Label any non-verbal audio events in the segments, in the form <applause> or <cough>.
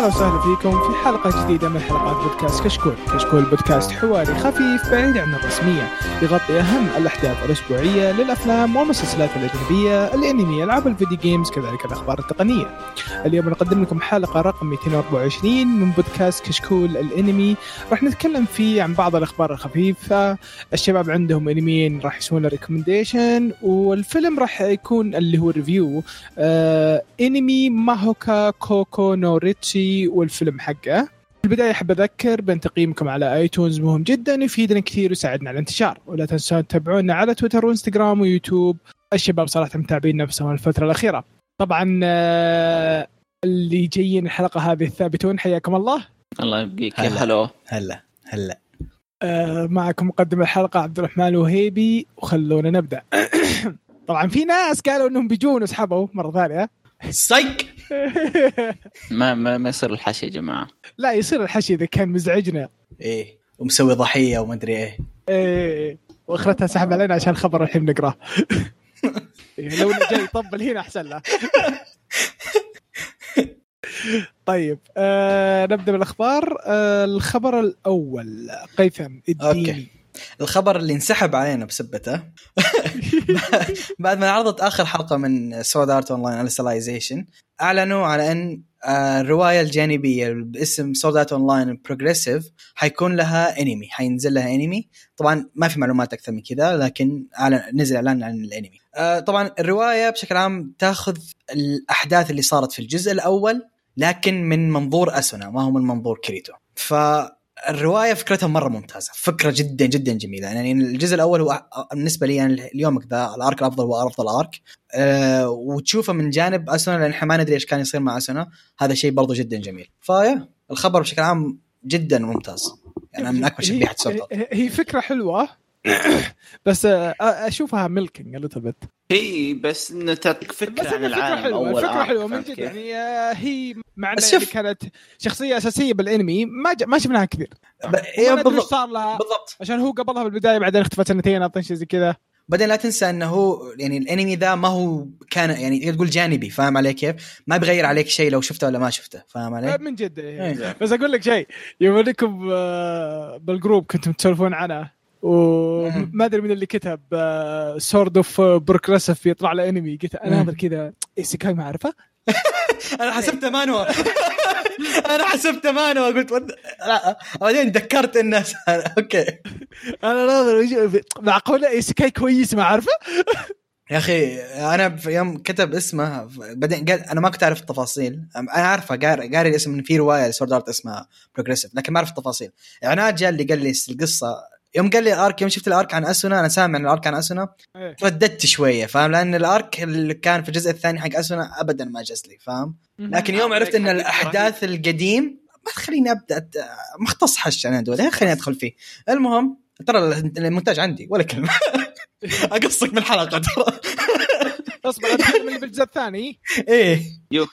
أهلا وسهلا فيكم في حلقة جديدة من حلقات بودكاست كشكول، كشكول بودكاست حواري خفيف بعيد عن الرسمية، يغطي أهم الأحداث الأسبوعية للأفلام والمسلسلات الأجنبية، الأنمي، ألعاب ال video games، كذلك الأخبار التقنية. اليوم نقدم لكم حلقة رقم 224 من بودكاست كشكول الأنمي، راح نتكلم فيه عن بعض الأخبار الخفيفة، الشباب عندهم أنميين راح يسوون recommendation، والفيلم راح يكون اللي هو review آه أنمي ماهوكا كوكو نو والفيلم حقه. في البداية أحب أذكر بأن تقييمكم على iTunes مهم جدا يفيدنا كثير ويساعدنا على الانتشار. ولا تنسون تتابعونا على تويتر وإنستغرام ويوتيوب. الشباب صراحة متعبين نفسهم الفترة الأخيرة. طبعا آه، اللي جايين الحلقة هذه الثابتون حياكم الله. الله يبقيك. هلا. هلو هلا. هلا. آه، معكم مقدم الحلقة عبد الرحمن الوهيبي. وخلونا نبدأ. <coughs> طبعا في ناس قالوا إنهم بيجون وسحبوا مرة ثانية. سايك <laughs> ما ما, ما يصير الحشي يا جماعة. لا يصير الحشي إذا كان مزعجنا. إيه ومسوي ضحية ومدري إيه. إيه وأخرتها سحب علينا عشان خبر الحين نقراه <laughs> إيه، لو جاي يطبل هنا أحسن له. <laughs> طيب آه نبدأ بالأخبار. آه الخبر الأول. قيثم اديني. الخبر اللي انسحب علينا بسبته. <laughs> بعد ما عرضت آخر حلقة من Sword Art Online أعلنوا على أن آه، الرواية الجانبية باسم Sword Art Online Progressive حيكون لها انمي حينزل لها انمي طبعا ما في معلومات أكثر من كذا لكن أعلن نزل إعلان عن الانمي آه، طبعا الرواية بشكل عام تأخذ الأحداث اللي صارت في الجزء الأول لكن من منظور أسونا ما هو من منظور كيريتو. فالروايه فكرتها مرة ممتازة فكرة جدا جدا جميلة. يعني الجزء الأول هو بالنسبة لي يعني اليوم ذا ال arc الأفضل هو افضل arc أه وتشوفه من جانب أسونا لأن إحنا ما ندري إيش كان يصير مع أسونا. هذا شيء برضو جدا جميل. فيا الخبر بشكل عام جدا ممتاز. يعني من أكبر شبيحة هي, هي فكرة حلوة <coughs> بس آه أشوفها milking little bit هي بس إنه تعطيك فكرة عن العالم حلوة أول فكرة حلوة من جد؟ يعني آه هي مع شوف. كانت شخصية أساسية بالأنمي ما ج... ما شفناها كثير بالضبط صار لها بالضبط عشان هو قبلها بالبداية بعدين اختفى سنتين أعطيني شيء زي كذا بعدين لا تنسى إنه هو يعني الأنمي ذا ما هو كان يعني تقول جانبي فاهم علي كيف؟ ما بيغير عليك شيء لو شفته ولا ما شفته فاهم آه، علي؟ من جد. إيه. بس أقول لك شيء يوم انكم آه، بال group كنتم تسولفون عنه وما <laughs> أدري من اللي كتب Sword of Progressive يطلع له انمي قلت أنا. هذا كذا إيسيكاي ما أعرفه. <laughs> أنا حسبته مانوا <laughs> أنا حسبته مانوا قلت ود... لا بعدين ذكرت إنه أوكي. أنا ناظر معقوله إيسيكاي كويس ما أعرفه. يا أخي أنا في يوم كتب اسمه بعدين قال أنا ما كنت أعرف التفاصيل. أنا عارفه قاري قاري الاسم ان في رواية Sword Art اسمها بروجريسيف لكن ما أعرف التفاصيل. عناد جاء اللي قال لي القصة يوم قال لي الارك يوم شفت الارك عن أسونا أنا سامع عن الارك عن أسونا إيه. رددت شوية فاهم؟ لأن الارك اللي كان في الجزء الثاني حق أسونا ابدا ما جاز لي فاهم؟ لكن يوم عرفت إن الأحداث القديم ما تخليني أبدأ مختص حش أنا دول خليني أدخل فيه. المهم ترى المونتاج عندي ولا كلمة. <laughs> أقصك من الحلقة ترى. اصبر أتكلم اللي بالجزء الثاني. <laughs> إيه.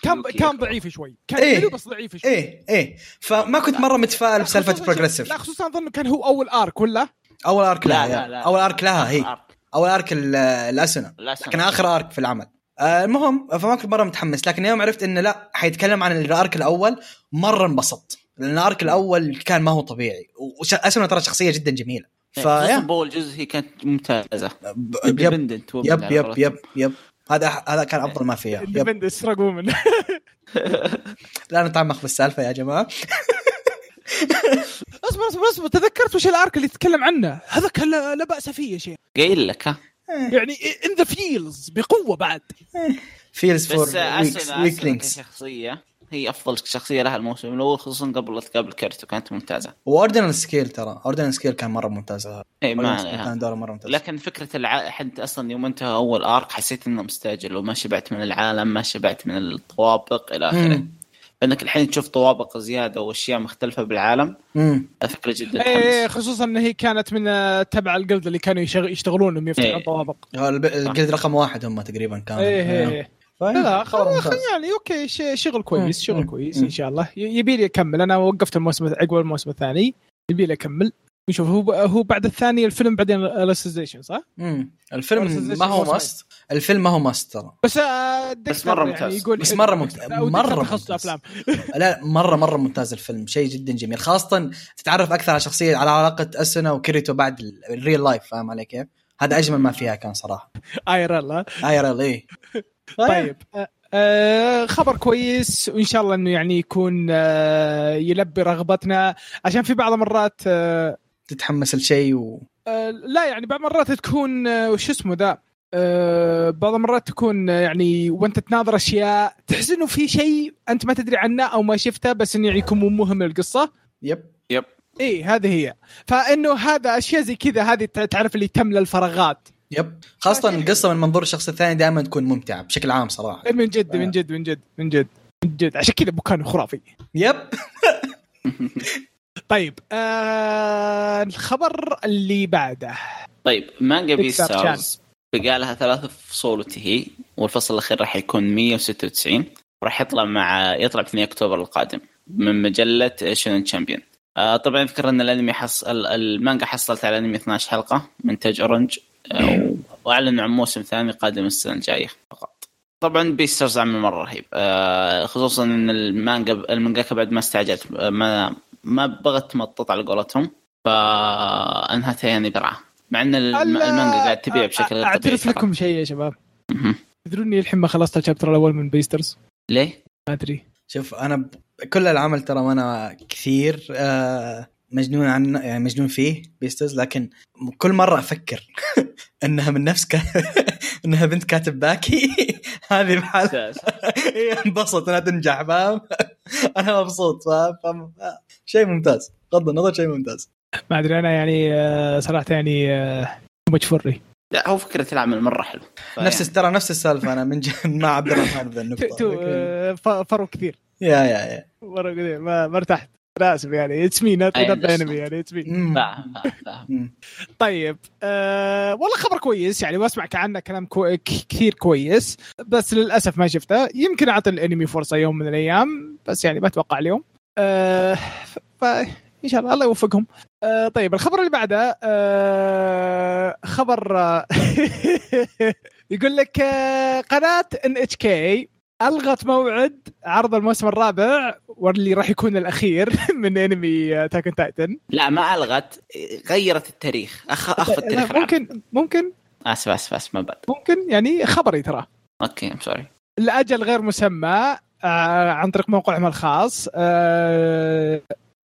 كان كان. ضعيف شوي. كان إيه. حلو بس ضعيف شوي. إيه إيه. فما كنت مرة متفائل لا، بسالفة Progressive لا خصوصا أظن كان هو أول arc ولا؟ أول arc لها لا. لا لا. أول arc لها هي. arc. أول arc ال- الاسنه الأسنة. لكن آخر arc في العمل. آه، المهم فما كنت مرة متحمس. لكن يوم عرفت إنه لا حيتكلم عن ال arc الأول. مرة انبسطت. لأن ال arc الأول كان ما هو طبيعي. واسنه ترى شخصية جدا جميلة. خصوصاً فيا. بأول جزء هي كانت ممتازة. يب يب يب. يب يب. هذا هذا كان أفضل ما فيها. yep. independent سرقوا منه لا نتعمق بالسالفه يا جماعة. <laughs> أصبر أصبر أصبر. تذكرت وش ال arc اللي تتكلم عنه؟ هذا كان لا بأس فيه يا شيخ. قايل لك ها؟ يعني in the feels بقوة بعد. feels for بس اسنى هي أفضل شخصية لها الموسم الأول خصوصا قبل لا تقابل كيريتو كانت ممتازة. و Ordinal Scale ترى Ordinal Scale كان مرة ممتاز. اي إيه، ما كان دوره مرة ممتاز. لكن فكرة الع... حد أصلا يوم انتهى أول ارك حسيت إنه مستعجل وما شبعت من العالم ما شبعت من الطوابق إلى آخره. مم. انك الحين تشوف طوابق زيادة وأشياء مختلفة بالعالم مم. فكرة جدا إيه تحمس خصوصا إن هي كانت من تبع الجلد اللي كانوا يشغ- يشتغلون انهم يفتحون إيه. طوابق. الجلد رقم واحد هم تقريبا كانوا. إيه إيه. إيه. لا خلاص. يعني أوكي شغل كويس. شغل. كويس. إن شاء الله يبي لي أكمل أنا وقفت الموسم عقب الموسم الثاني يبي لي أكمل شوف هو هو بعد الثاني الفيلم بعدين الاستيزيشن صح؟ امم الفيلم ما هو ماست الفيلم ما هو ماست ترى بس آه، ديكستر مرة يعني ممتاز. يقول بس مرة ممتاز. تخصص ممتاز. لا مرة مرة ممتاز الفيلم شيء جدا جميل خاصة تتعرف أكثر على شخصية على علاقة اسنا وكيريتو بعد ال- الريل لايف فاهم علي كيف؟ هذا أجمل ما فيها كان صراحة ايرل ها آي ريل اي طيب. آه، آه، خبر كويس وإن شاء الله إنه يعني يكون آه، يلبي رغبتنا. عشان في بعض المرات آه، تتحمس لشيء و... آه، لا يعني بعض المرات تكون آه، وش اسمه ذا؟ آه، بعض المرات تكون يعني وأنت تناظر أشياء تحس إنه في شيء أنت ما تدري عنه أو ما شفته بس إنه يعني يكون مو مهم للقصة. يب. يب. إيه هذه هي. فإنه هذا أشياء زي كذا هذه تعرف اللي تملى الفراغات. يب. خاصة القصة من منظور الشخص الثاني دائما تكون ممتعة بشكل عام صراحة. من جد من جد من جد من جد من جد. عشان كذا بكان خرافي. yep. <laughs> طيب آه الخبر اللي بعده. طيب مانجا Beastars بقى لها ثلاث فصول وتهي والفصل الأخير راح يكون 196 راح يطلع مع يطلع في 2 أكتوبر القادم من مجلة Shonen Champion آه طبعا أذكر أن الأنمي حص... ال- المانجا حصلت على الانمي 12 حلقة من انتاج Orange واعلنوا عن موسم ثاني قادم السنة الجاية فقط طبعا Beastars عمل مرة رهيب آه خصوصا إن المانجا المانجاكا بعد ما استعجلت ما ما بغت تمطط على قولتهم فأنهتها يعني برعه مع إن المانجا قاعد تبيع بشكل غير أعترف. لكم شيء يا شباب. تدروني الحين ما خلصت ال chapter الأول من Beastars ليه؟ ما أدري شوف أنا ب... كل العمل ترى وأنا كثير آه مجنون عنه يعني مجنون فيه Beastars لكن كل مرة أفكر <laughs> إنها من نفس ك... <laughs> إنها بنت كاتب باكي. <laughs> هذه بحالها هي انبسط إنها تنجح فاهم؟ أنا مبسوط فاهم؟ شيء ممتاز. بغض النظر شيء ممتاز. ما أدري أنا يعني آه، صراحة يعني آه، مجفري لا هو فكرة العمل مرة حلو. نفس ترى نفس السالفة أنا من مع عبد الرحمن ذا تو- النقطة. تو- لكن- آه، ف- فرق كثير. يا يا يا. فرق كثير. ما ما ارتحت. اسف يعني اتس مي نوت انمي يعني it's me. فاهم فاهم. طيب أه والله خبر كويس يعني واسمع عنه كلام كو... كثير كويس. بس للأسف ما شفته. يمكن أعطي الأنمي فرصة يوم من الأيام بس يعني ما أتوقع اليوم. أه ف... ف... إن شاء الله الله يوفقهم. أه طيب الخبر اللي بعده أه خبر آه، <laughs> يقول لك آه، قناة NHK ألغت موعد عرض الموسم الرابع واللي راح يكون الأخير <laughs> من انمي Attack on Titan لا ما ألغت غيرت التاريخ أخ... أخفت التاريخ. ممكن ممكن. آسف آسف آسف ما بعد. ممكن يعني خبري ترى. okay I'm sorry لأجل غير مسمى آه، عن طريق موقعهم الخاص آه،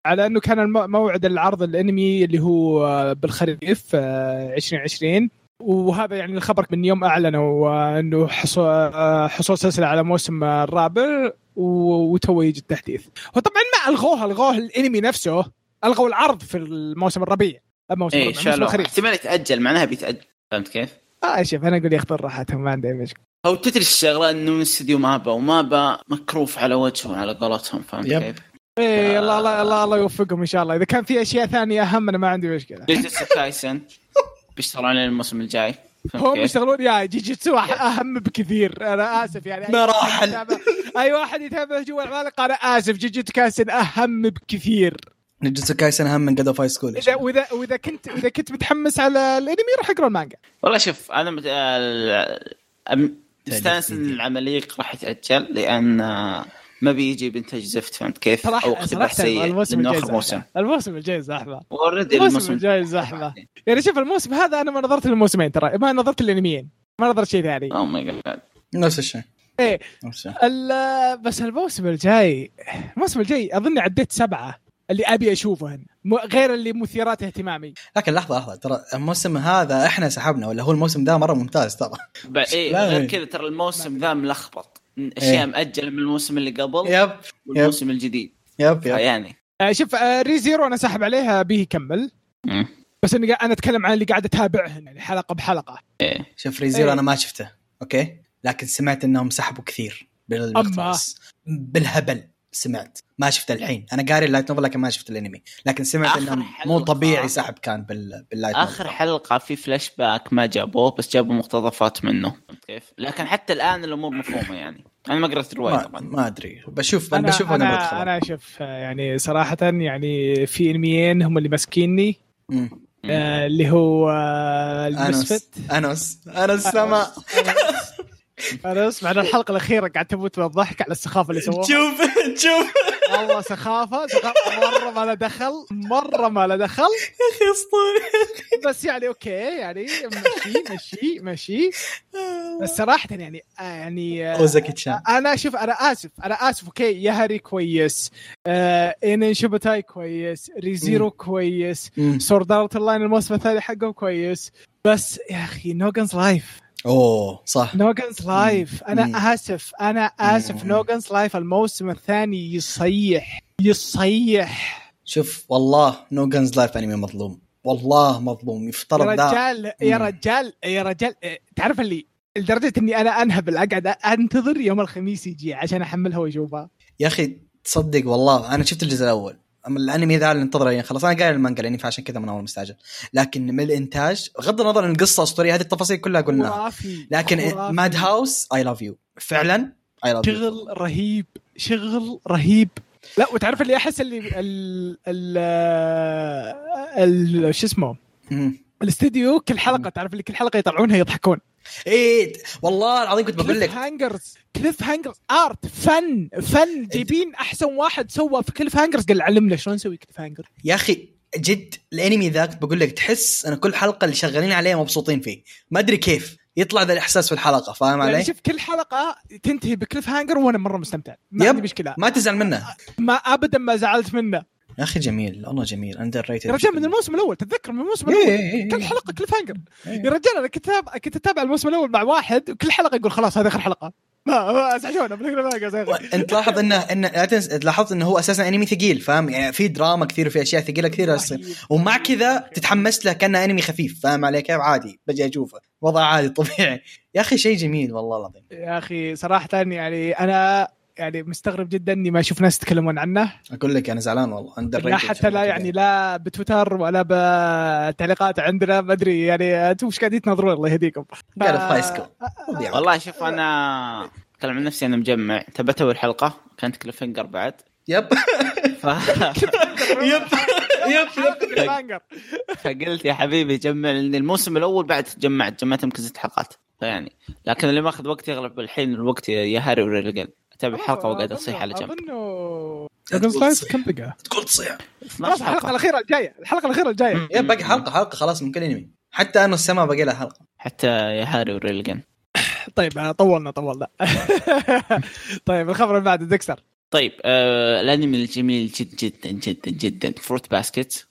على أنه كان موعد العرض الانمي اللي هو آه، بالخريف آه، 2020 وهذا يعني الخبر من يوم أعلنوا آه، إنه حصول آه، حصول سلسلة على موسم آه، الرابع وتو يجي التحديث. وطبعا ما ألغوها الغوه الأنمي نفسه ألغوا العرض في الموسم الربيع الموسم الربيع موسم شالوه الخريف. احتمال يتأجل معناها بيتأجل. فهمت كيف؟ آه شوف أنا أقول ياخذون راحتهم ما عندي مشكلة. أو تدري الشغلة إنه الاستديو مابا ومابا مكروف على وجهه على قولتهم فهمت يب. كيف؟ إيه الله الله الله الله يوفقهم إن شاء الله. إذا كان في أشياء ثانية أهم أنا ما عندي مشكلة. كايسن <laughs> بيشتغلون على الموسم الجاي. هم؟ يشتغلون يا جيجيتسو أهم بكثير. أنا آسف يعني أي مراحل. أي واحد يتابع جوا العمالقه أنا آسف. Jujutsu Kaisen أهم بكثير. Jujutsu Kaisen أهم من God of High School اذا واذا وإذا كنت إذا كنت متحمس على الأنمي روح أقرأ المانجا. والله شوف أنا مت... مستانس إن العماليق راح يتأجل لأن ما بيجي بانتاج زفت فهمت كيف؟ أو صراحة سيء الموسم لأنه الجاي اخر موسم. زحمه الموسم الجاي زحمة. already الموسم الجاي زحمة. يعني شوف الموسم هذا أنا ما نظرت للموسمين ترى. ما نظرت للأنميين. ما نظرت شيء ثاني. oh my God نفس الشيء. إيه. نفس الشيء. ال- بس الموسم الجاي الموسم الجاي أظن عديت سبعة اللي أبي أشوفهن. غير اللي مثيرات اهتمامي. لكن لحظة لحظة. ترى الموسم هذا إحنا سحبنا ولا هو الموسم ده مرة ممتاز ترى. إيه غير. كذا ترى الموسم ذا ملخبط. أشياء إيه. مأجلة من الموسم اللي قبل yep والموسم الجديد. yep yep. يعني آه شوف آه Re:Zero أنا ساحب عليها به يكمل. بس إني قا- أنا أتكلم عن اللي قاعد اتابعهن يعني حلقة بحلقة. إيه. شوف Re:Zero إيه. أنا ما شفته okay؟ لكن سمعت إنهم سحبوا كثير بالاقتباس بالهبل. سمعت. ما شفت الحين. أنا قاري ال light novel لكن ما شفت الأنمي. لكن سمعت حلقة. مو طبيعي سحب كان بال... بال light آخر novel حلقة في فلاش باك ما جابوه بس جابوا مقتطفات منه. فهمت كيف؟ لكن حتى الآن الأمور مفهومة يعني. أنا ما قرأت الرواية طبعا. ما أدري. بشوف أنا بشوف أنا أنا, بدخل. أنا شوف آه، يعني صراحة يعني في أنميين هم اللي ماسكيني. آه، اللي هو آه، انوس المسفت. انوس انوس سما. أنا أسمع أنا الحلقة الأخيرة قاعد تموت من الضحك على السخافة اللي سووها. شوف شوف. والله سخافة سخافة. مرة ما له دخل مرة ما له دخل. يا أخي اسطوري بس يعني أوكي يعني مشي مشي مشي. بس صراحة يعني آه، يعني آه، أنا شوف أنا آسف أنا آسف. okay Yahari كويس. آه Enen Shouboutai كويس. Re:Zero كويس. مم. Sword Art Online الموسم الثاني حقهم كويس. بس يا أخي No Guns Life أوه صح. No Guns Life مم. أنا آسف أنا آسف. مم. No Guns Life الموسم الثاني يصيح يصيح. شوف والله No Guns Life أنمي مظلوم. والله مظلوم يا يفترض ذا. رجال يا مم. رجال يا رجال. تعرف اللي لدرجة إني أنا انهبل اقعد أنتظر يوم الخميس يجي عشان أحملها وأشوفها. يا أخي تصدق والله أنا شفت الجزء الأول. اما الأنمي ذا اللي انتظره يعني خلاص أنا قاري المانجا لأني فعشان كذا من أول مستعجل. لكن من الإنتاج بغض النظر ان القصة اسطوريه هذه التفاصيل كلها قلناها. لكن. Madhouse I love you فعلا I love you شغل رهيب شغل رهيب. لا وتعرف اللي أحس اللي ال ال ال شو اسمه؟ الاستديو كل حلقة تعرف اللي كل حلقة يطلعونها يضحكون. إيه والله العظيم كنت بقول كليف لك. هانجرز كليف هانجرز ارت فن فن جايبين أحسن واحد سوى في كليف هانجرز قال علمنا شلون نسوي كليف هانجر يا أخي جد الأنمي ذاك بقول لك تحس إن كل حلقة اللي شغالين عليها مبسوطين فيه. ما أدري كيف يطلع ذا الإحساس في الحلقة فاهم يعني علي؟ شوف كل حلقة تنتهي بكليف هانجر وأنا مرة مستمتع. ما يب. عندي مشكلة. ما تزعل منه. ما ابدا ما زعلت منه. يا أخي جميل والله جميل underrated يا رجال من الموسم الأول تتذكر من الموسم إيه، الأول إيه، إيه. كل حلقة cliffhanger إيه. يا رجال أنا كنت كنت أتابع الموسم الأول مع واحد وكل حلقة يقول خلاص هذه آخر حلقة ما أزعجونا. انت لاحظ انه انه. لاحظت إنه هو أساسا أنمي ثقيل فاهم يعني في دراما كثير وفي أشياء ثقيلة كثيره تصير. ومع كذا تتحمس له كأنه أنمي خفيف فاهم علي كيف عادي بجي اشوفه وضع عادي طبيعي يا أخي شيء جميل والله العظيم يا أخي صراحة يعني أنا يعني مستغرب جدا إني ما أشوف ناس يتكلمون عنه. أقول لك أنا زعلان والله under لا حتى لا يعني لا بتويتر ولا بتعليقات عندنا ما أدري يعني أنتم إيش قاعدين تنظرون الله يهديكم. ف- school والله شوف أنا أتكلم عن نفسي أنا مجمع. شفت اول حلقه كانت cliffhanger بعد. yep. ف... <laughs> yep. yep. فقلت يا حبيبي جمع لأن الموسم الأول بعد جمعت جمعت يمكن ست حلقات. فيعني لكن اللي ماخذ وقتي اغلب الحين الوقت يا هاري وريلجن اتابع حلقة وقاعد اصيح على جنب. أظنه دراجون تقول سلايس كم دقيقه؟ تقول تصيح. 12 خلاص الحلقة حلقة. الأخيرة الجاية. الحلقة الأخيرة الجاية. يب باقي حلقة حلقة خلاص من كل أنمي. حتى أنا السما باقي لها حلقة. حتى يا هاري وريلجن. <coughs> طيب طولنا طولنا. <laughs> طيب الخبر اللي بعده ديكستر. طيب آه الأنمي الجميل جدا جدا جدا جدا. فروت باسكت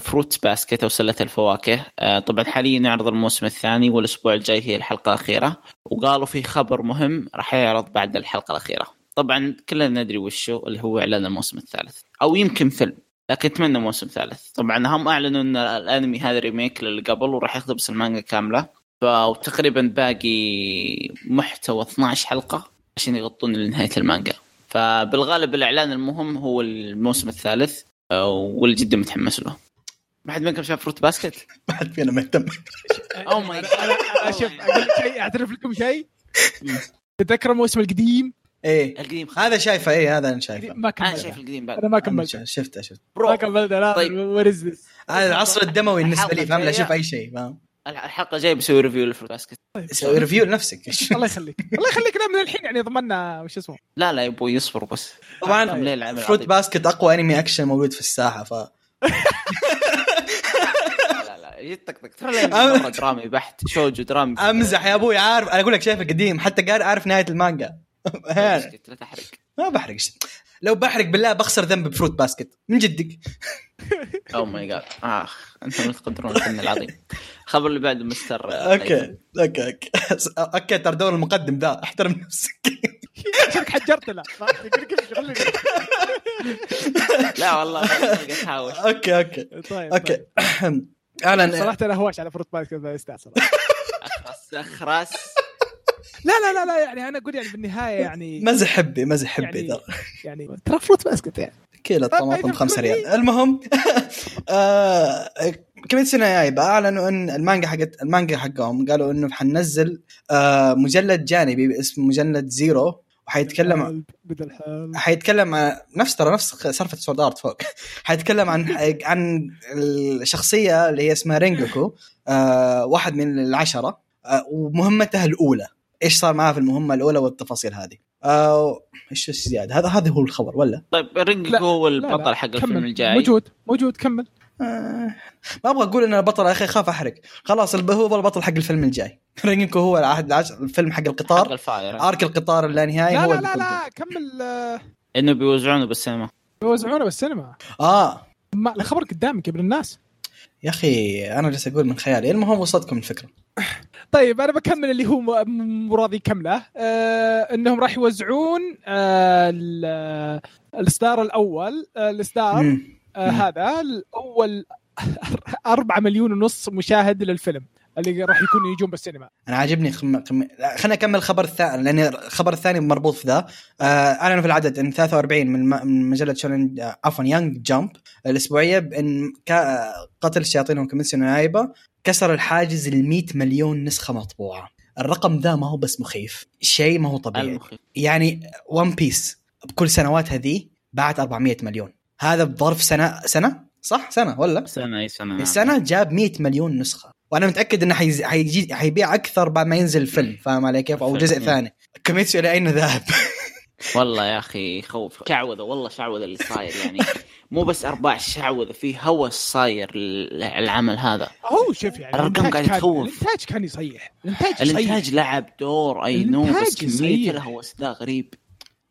Fruits Basket أو سلة الفواكه. آه طبعا حاليا يعرض الموسم الثاني والأسبوع الجاي هي الحلقة الأخيرة. وقالوا في خبر مهم راح يعرض بعد الحلقة الأخيرة. طبعا كلنا ندري وشو اللي هو إعلان الموسم الثالث. أو يمكن فيلم لكن أتمنى موسم ثالث. طبعا هم أعلنوا إن الأنمي هذا remake للي قبل وراح يقتبس المانجا كاملة. فتقريبا باقي محتوى 12 حلقة عشان يغطون لنهاية المانجا. فبالغالب الإعلان المهم هو الموسم الثالث آه، واللي جدا متحمس له. ما حد منكم شاف Fruits Basket؟ ما حد فينا مهتم oh my أنا شوف أقول شيء أعترف لكم شيء. تتذكر الموسم القديم؟ إيه. القديم. هذا شايفه إيه هذا أنا شايفه. ما أنا شايف كملت القديم بعد. أنا ما كملت. شفته شفته. ما كملت لا. طيب. where is this هذا العصر الدموي بالنسبة لي فاهم؟ لا. أشوف أي شيء فاهم؟ الحلقة الجايه بسوي review لل Fruits Basket. سوي ريفيو لنفسك. الله يخليك. الله يخليك. لا من الحين يعني ضمننا وش اسمه؟ لا لا يا أبوي يصبر بس. طبعا. فروت العظيم. Basket أقوى انمي اكشن موجود في الساحة ف <laughs> لا لا جد طقطق ترى مرة درامي بحت shoujo درامي أمزح يا أبوي عارف أنا أقول لك شايفه قديم حتى قاري عارف نهاية المانجا. <laughs> لا تحرق. ما بحرق. لو بحرق بالله بخسر ذنب ب Fruits Basket. من جدك. oh my God آخ أنتم لا تقدرون الفن العظيم. الخبر اللي بعده مستر آه، <laughs> okay okay okay. <laughs> okay ترى دور المقدم ذا. احترم نفسك. عشانك حجرت شغلني. لا والله احاول okay okay. طيب okay. طيب. اعلن صراحة أنا هواش على Fruits Basket ذا يستاهل صراحة. أخرس أخرس. لا لا لا لا يعني أنا أقول يعني بالنهاية يعني <laughs> مزح حبي مزح حبي يعني ترى. يعني <laughs> ترى Fruits Basket يعني. كيلو طيب، طماطم إذا بخمسة بتقول ريال المهم <laughs> آه كم سنه جايبه أعلنوا إن المانجا حقت المانجا حقهم قالوا إنه حننزل آه مجلد جانبي باسم مجلد زيرو. حيتكلم بدل حال حيتكلم عن نفس ترى نفس سالفة سورد ارت فوق. حيتكلم عن عن الشخصية اللي هي اسمها رينجوكو آه واحد من العشرة آه ومهمته الأولى. إيش صار معاه في المهمة الأولى والتفاصيل هذه؟ آه إيش زيادة؟ هذا هذا هو الخبر ولا؟ طيب رينج لا، هو البطل حق الفيلم الجاي. موجود موجود كمل. آه ما أبغى أقول إن البطل يا أخي خاف أحرق. خلاص الب- هو البطل حق الفيلم الجاي. <laughs> رينجوكو هو العهد العش... الفيلم حق حق القطار ال fire. arc القطار اللانهائي لا هو لا لا لا كمل. إنه بيوزعونه بالسينما. يوزعونه بالسينما. آه. ما الخبر قدامك ابن الناس. يا أخي أنا جالس أقول من خيالي. المهم وصلتكم الفكرة. <laughs> طيب أنا بكمل اللي هو مراد يكمله آه إنهم راح يوزعون آه ال- الإصدار الأول آه الإصدار. آه. هذا الأول <laughs> 4 مليون ونص مشاهد للفيلم اللي راح يكونوا يجون بالسينما. أنا عاجبني خم... خم... لا، خليني أكمل الخبر الثاني لأن الخبر الثاني مربوط في ذا. آه اعلنوا في العدد إن 43 من, م... من مجلة شونن آه، عفوا يانج جامب الأسبوعية بإن كا... قتل الشياطين وكميسيون نايبه كسر الحاجز ال 100 مليون نسخة مطبوعة. الرقم ذا ما هو بس مخيف شيء ما هو طبيعي. المخيف. يعني One Piece بكل سنوات هذه باعت 400 مليون. هذا بظرف سنه سنة؟ صح؟ سنة ولا؟ سنة أي سنة نعم. السنة جاب 100 مليون نسخة. وأنا متأكد إنه حيز... حيجي حيبيع أكثر بعد ما ينزل الفيلم فاهم علي كيف؟ أو جزء فيلم. ثاني. Kimetsu إلى أين ذهب؟ <laughs> والله يا أخي يخوف شعوذة والله شعوذة اللي صاير يعني. مو بس ارباع شعوذة. في هوس صاير العمل هذا. هو شوف يعني الأرقام الإنتاج قاعد تخوف. الإنتاج كان يصيح. الإنتاج يصيح. الإنتاج لعب دور I know بس كمية. الهوس ذا غريب.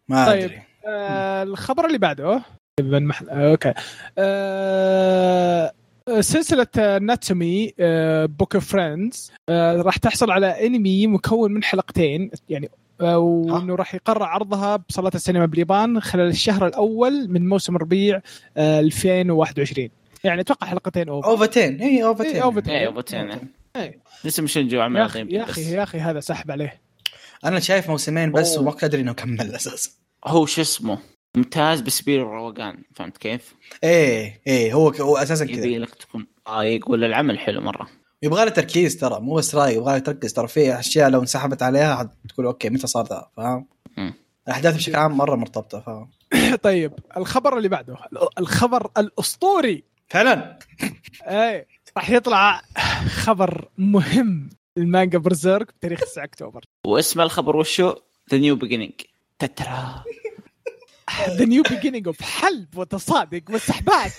ما طيب. أدري. آه الخبر اللي بعده. من محل آه okay. آه سلسلة آه، Natsume آه Book of Friends راح تحصل على أنمي مكون من حلقتين. يعني آه وإنه راح يقرر عرضها بصالات السينما باليابان خلال الشهر الأول من موسم ربيع آه 2021 يعني أتوقع حلقتين OVA اوفتين اي اوفتين إيه، أوفتين. إيه اوبوتين إيه. لسه مش نجوا عمل يا يا أخي يا أخي هذا سحب عليه. أنا شايف موسمين بس. وما كنت ادري إنه كمل أساسا. هو شو اسمه؟ ممتاز بسبيل الروقان فهمت كيف؟ إيه إيه هو هو أساسا كذا. يبي لك تكون رايق ولا العمل حلو مرة. يبغى له تركيز ترى مو بس راي يبغى له تركز ترى في أشياء لو انسحبت عليها تقول okay متى صار ذا؟ فاهم؟ الأحداث بشكل عام مرة مرتبطة فاهم؟ <coughs> طيب الخبر اللي بعده الخبر الأسطوري. فعلا؟ <laughs> إيه راح يطلع خبر مهم المانجا برزيرك بتاريخ 9 أكتوبر. واسم الخبر وشو؟ ذا نيو بيجينينج تترا. ذا نيو بيجينينج اوف حلب وتصادق والسحبات.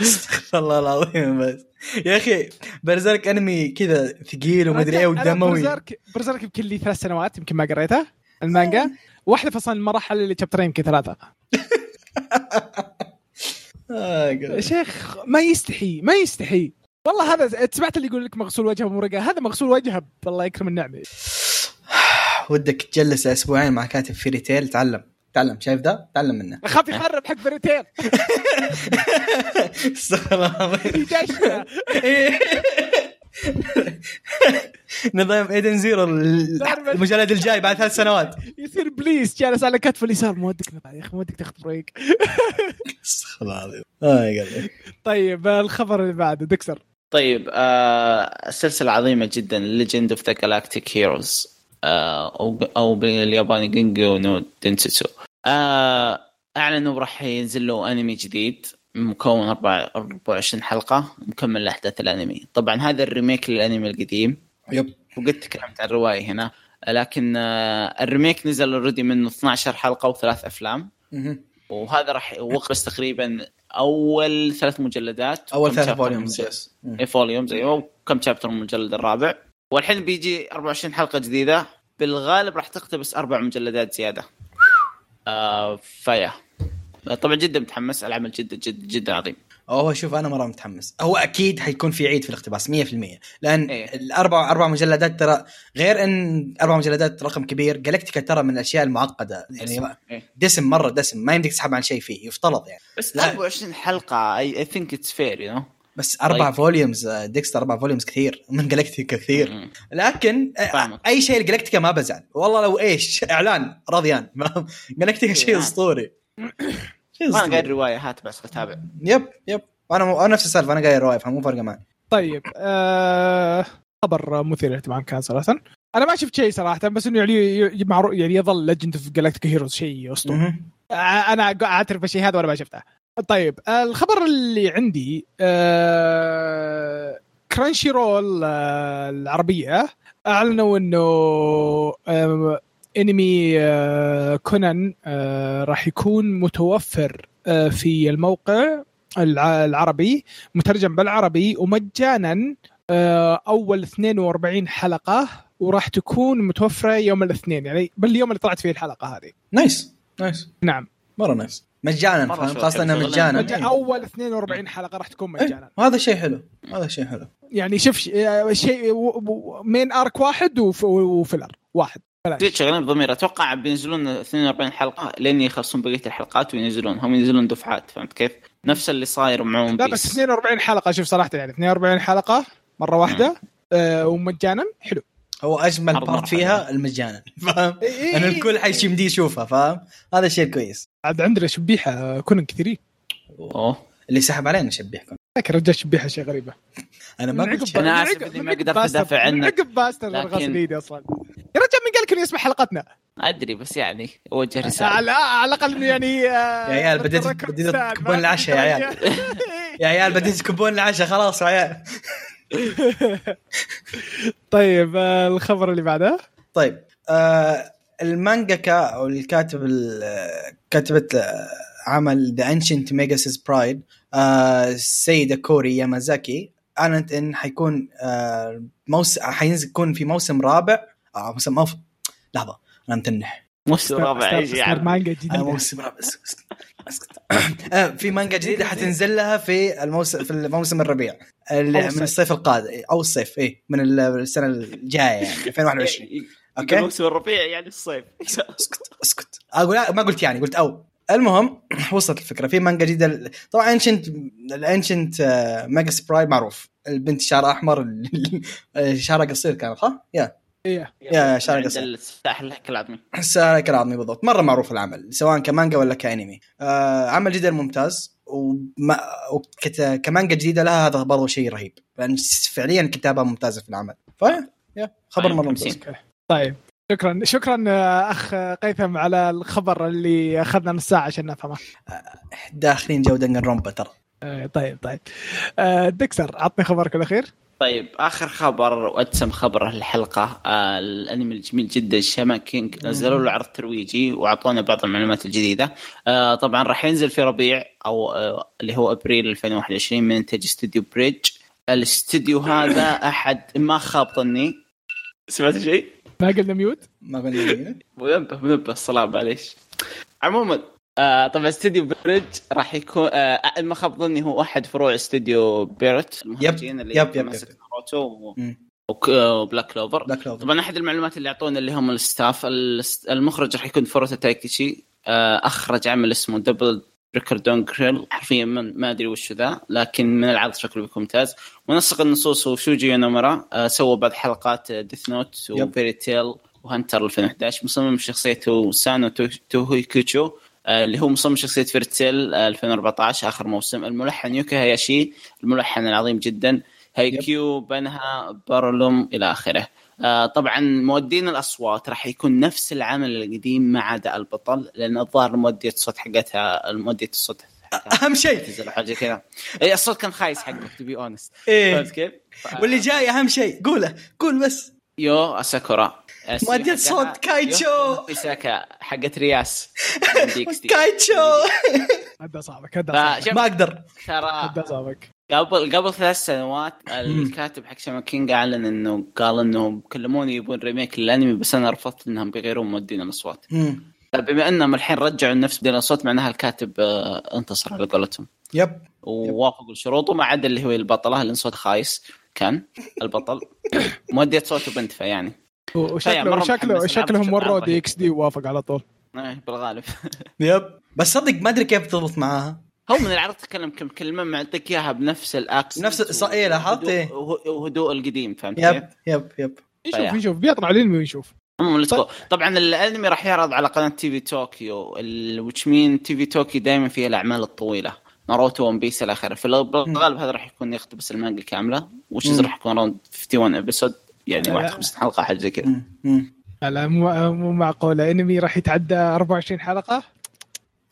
استغفر الله العظيم بس. يا أخي برزيرك أنمي كذا ثقيل ومدري إيه ودموي برزيرك برزيرك يمكن لي ثلاث سنوات يمكن ما قريته المانجا. واحدة في أصلا المراحل اللي شابترين يمكن ثلاثة. <laughs> آه، يا شيخ ما يستحي ما يستحي. والله هذا سمعت اللي يقول لك مغسول وجهه بمرقه هذا مغسول وجهه الله يكرم النعمة. ودك تجلس أسبوعين مع كاتب فيري تيل تعلم. تعلم. شايف ذا تعلم منه. أخاف يخرب حق فريتين استغفر الله العظيم يدشنا نظام ايدن زيرو المجلد الجاي بعد ثلاث سنوات. يصير بليز جالس على كتف اليسار. ما ودك يا أخي ما ودك تاخذ <laughs> بريك قلبي. طيب الخبر اللي بعده دكسر طيب آه سلسلة عظيمة جدا ليجند اوف ذا جالاكتيك هيروز أو أو بالياباني جينجو نو دينسيتسو آه أعلنوا راح ينزل له أنمي جديد مكون 24 حلقة مكمل لأحداث الأنمي. طبعا هذا ال remake للأنمي القديم yep. وقد تكلمت عن الرواية هنا لكن آه ال remake نزل already منه 12 حلقة وثلاث أفلام. وهذا راح يوقف تقريبا أول ثلاث مجلدات أول ثلاث volumes yes volumes أيوه. وكم chapter من المجلد الرابع؟ والحين بيجي 24 حلقة جديدة. بالغالب راح تقتبس أربع مجلدات زيادة. آه ف yeah. طبعا جدا متحمس. العمل جدا جدا جدا عظيم. هو شوف أنا مرة متحمس. هو أكيد حيكون في عيد في الاقتباس 100% لأن إيه. الاربع أربع مجلدات ترى غير إن أربع مجلدات رقم كبير جالكتيكا ترى من الأشياء المعقدة. يعني إيه. دسم مرة دسم. ما يمديك تسحب عن شيء فيه يفترض يعني. بس لا. 24 حلقة I think it's fair you know بس أربع طيب. volumes آه، ديكستر أربع volumes كثير من جالكتيكا كثير. لكن آه، فاهمك. أي شيء الجالكتيكا ما بزعل. والله لو إيش <laughs> إعلان رضيان <laughs> جالكتيكا شيء يعني. أسطوري. <coughs> شيء ما أنا أسطوري. رواية هات بس اتابع yep yep. أنا مو... أنا نفس السالفة أنا قايل رواية فمو فارقة معي. طيب آه خبر مثير للاهتمام كان صراحة. أنا ما شفت شيء صراحة بس إنه يعني ي- معروف يعني يظل Legend of Galactic Heroes شيء أسطوري. آه، أنا أعترف بالشيء هذا وأنا ما شفته. طيب آه، الخبر اللي عندي آه، Crunchyroll آه، العربية أعلنوا إنه آه، انمي آه، كونان آه، راح يكون متوفر آه، في الموقع الع- العربي مترجم بالعربي ومجانا آه، أول 42 حلقة وراح تكون متوفرة يوم الاثنين يعني باليوم اللي طلعت فيه الحلقة هذه. nice nice نعم. مرة nice مجانا فاهم خاصة انها. مجانا. مجا... أول 42 حلقة راح تكون مجانا. إيه. وهذا شيء حلو هذا شيء حلو. يعني شوف آه، شيء main arc واحد وف... و filler واحد. بلاش. شغالين بضمير أتوقع بينزلون 42 حلقة لين يخلصون بقية الحلقات وينزلون. هم ينزلون دفعات فهمت كيف؟ نفس اللي صاير مع One لا بس Piece 42 حلقة شوف صراحة يعني. 42 حلقة مرة واحدة آه ومجانا حلو. هو أجمل part مرة فيها المجانا فاهم؟ إيه إيه إيه. الكل حيمدي يشوفها فاهم؟ هذا شيء كويس. عاد عندنا شبيحة كونن كثيرين. أوه. اللي سحب علينا شبيحكم لكن رجال شبيحة شيء غريبة. أنا ما قلت عقب- إني من ما قدرت من عنك. عقب باستر لكن- ايدي أصلا. يا رجال من قال لك إنه يسمع حلقتنا. أدري بس يعني أوجه رسالة. على على الأقل إنه يعني <laughs> يا عيال، بديت- بديت تكبون العشاء يا عيال. يا عيال بديت تكبون العشاء خلاص يا عيال. <laughs> طيب آه، الخبر اللي بعده. طيب آه المانجاكا أو الكاتب ال- كاتبه عمل The Ancient Magus' Bride السيدة كوري يامازاكي أعلنت إن حيكون آه موسم حينزل يكون في موسم رابع آه موسم موف... لحظة أنا متنح. موسم رابع أستاذ يعني؟ مانجا جديدة. موسم رابع اسكت-. آه في مانجا جديدة حتنزل لها في الموسم في الموسم الربيع من الصيف. الصيف القادم أو الصيف اي من السنة الجاية يعني <laughs> 2021 أوكي. موسم الربيع يعني الصيف. <laughs> اسكت اسكت. أقول ما قلت يعني قلت أو. المهم <clears throat> وصلت الفكرة. في مانجا جديدة طبعا Ancient ال Ancient Magus' Bride معروف. البنت شعرها أحمر شعرها قصير كانت صح؟ yeah. إيه. يا شارع عند قصير. السلاح الهيكل العظمي السلام العظمي بالضبط. مرة معروف العمل سواء كمانجا ولا كأنمي. آه عمل جدا ممتاز. وما وكت... كمانجا جديدة لها هذا برضو شيء رهيب. لأن فعليا كتابة ممتازة في العمل. ف yeah. خبر مرة ممتاز. طيب شكرا شكرا آه، أخ قيثم على الخبر اللي أخذنا نص ساعة عشان نفهمه. داخلين جو دنجن رومبا ترى. آه، طيب طيب. آه، دكسر عطني خبرك الأخير. طيب آخر خبر وأدسم خبر الحلقة آه الأنمي الجميل جدا Shaman King نزلوا له عرض ترويجي وأعطونا بعض المعلومات الجديدة. آه طبعا راح ينزل في ربيع أو آه اللي هو أبريل 2021 من إنتاج استوديو بريدج. الاستوديو هذا <coughs> أحد ما خاب ظني. سمعت شيء؟ ما قلنا mute؟ ما قلنا منبه منبه الصلاة معليش. عموما آه طبعا استوديو بريدج راح يكون آه ما خاب ظني هو أحد فروع استوديو بييرو المخرجين اللي yep، yep، ماسك ناروتو. وك- و Black Clover. Black Clover. طبعا أحد المعلومات اللي اعطونا اللي هم ال staff الست- المخرج راح يكون فوروتا تايكيشي آه، أخرج عمل اسمه دبل ريكوردون جريل حرفيا من- ما أدري وش ذا لكن من العرض شكله بيكون ممتاز. منسق النصوص هو شوجي يونامورا آه، سوى بعض حلقات ديث نوت. وفيري تيل وهنتر 2011 مصمم شخصيته سانو تو- توهي كوتشو آه، اللي هو مصمم شخصية فيرتيل 2014 آخر موسم. الملحن يوكا هاياشي الملحن العظيم جدا. هايكيو بنها بارلوم إلى آخره. آه، طبعا مودين الأصوات راح يكون نفس العمل القديم ما عدا البطل لأن الظاهر مودية الصوت حقتها مودية الصوت أهم شيء. حاجة كذا. اي الصوت كان خايس حقه to be honest إيه. فهمت كيف؟ واللي جاي أهم شيء قوله قول بس. يو أساكورا. مؤدية صوت كايتشو. بيساكا حقت رياس. <laughs> كايتشو. هدى صعبك هدى ما أقدر. ترى هدى صعبك قبل قبل ثلاث سنوات <clears throat> الكاتب حق Shaman King أعلن إنه قال انهم كلموني يبون remake للانمي بس أنا رفضت إنهم بيغيرون مودين الأصوات. بما إنهم الحين رجعوا نفس مودين الأصوات معناها الكاتب آه، انتصر على قولتهم yep. ووافقوا الشروط وما عدا اللي هو البطله اللي صوت خايس؟ كان البطل. <coughs> مودية صوته بنت فيعني وشكله شكله شكلهم وروه DxD ووافق على طول. إيه، بالغالب. <laughs> yep. بس صدق ما أدري كيف تضبط معاها. هو من العرض تكلم كم كلمة معطيك إياها بنفس ال accent نفس- إيه، لاحظت، إيه. وهدوء- القديم فهمت؟ yep yep yep يشوف. يشوف بيطلع الانمي ويشوف. طبعا الأنمي راح يعرض على قناة TV طوكيو وش مين TV طوكيو دائما فيها الأعمال الطويلة ناروتو ون بيس إلى آخره في الغالب هذا راح يكون يقتبس المانجا كاملة وش. راح يكون around 51 episode يعني آه. 51 حلقة حاجة زي كذا. لا مو مو معقولة أنمي راح يتعدى 24 حلقة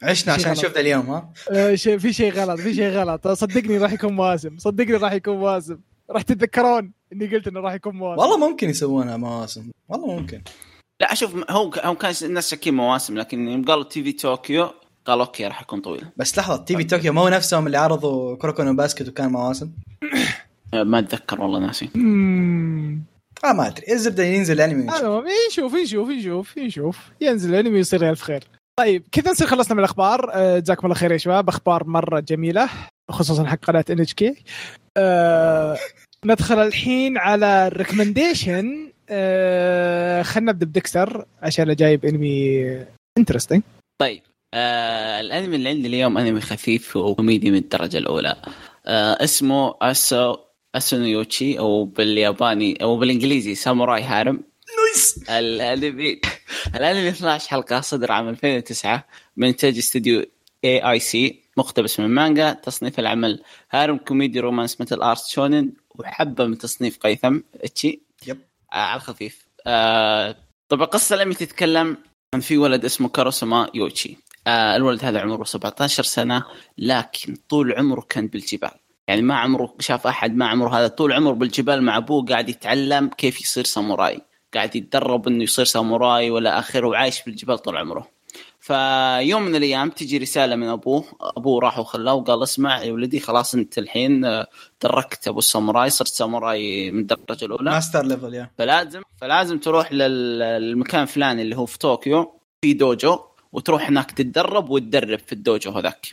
عشنا عشان. نشوف ذا اليوم ها؟ آه، شيء في شيء غلط في شيء غلط. صدقني راح يكون مواسم صدقني راح يكون مواسم. راح تتذكرون إني قلت إنه راح يكون مواسم. والله ممكن يسوونها مواسم والله ممكن. لا أشوف هو هو كان الناس شاكين مواسم لكن يوم قالوا TV طوكيو قال okay راح يكون طويل. بس لحظة TV طوكيو ما هو نفسهم اللي عرضوا كروكونو باسكت وكان مواسم؟ آه، <coughs> ما أتذكر والله ناسي. آه ما أدري. الزبدة ينزل الأنمي. المهم نشوف نشوف نشوف نشوف ينزل الأنمي ويصير ألف خير. طيب كذا نصير خلصنا من الأخبار؟ آه، جزاكم الله خير يا شباب. أخبار مرة جميلة خصوصا حق قناة NHK ندخل الحين على ال recommendation آه خلينا نبدأ بديكستر عشان جايب انمي interesting طيب آه الأنمي اللي عندي اليوم أنمي خفيف وكوميدي من الدرجة الأولى. آه اسمه اسو اسونيوتشي أو بالياباني أو بالإنجليزي ساموراي harem. nice الانمي الانمي 12 حلقة صدر عام 2009 من انتاج استوديو AIC مقتبس من مانجا تصنيف العمل harem comedy romance martial arts شونن وحبة من تصنيف قيثم. إتشي. yep. آه على الخفيف. آه طبعا قصه الانمي تتكلم عن في ولد اسمه كاروسما يوتشي. آه الولد هذا عمره 17 سنة لكن طول عمره كان بالجبال. يعني ما عمره شاف أحد ما عمره هذا. طول عمره بالجبال مع أبوه قاعد يتعلم كيف يصير ساموراي. قاعد يتدرب إنه يصير ساموراي ولا آخره وعايش بالجبال طول عمره. فيوم من الأيام تجي رسالة من أبوه أبوه راح وخلاه وقال اسمع يا ولدي خلاص أنت الحين آه، تركت أبو الساموراي صرت ساموراي من الدرجة الأولى. master level yeah. فلازم فلازم تروح لل- للمكان الفلاني اللي هو في طوكيو في دوجو وتروح هناك تتدرب وتدرب في الدوجو هذاك.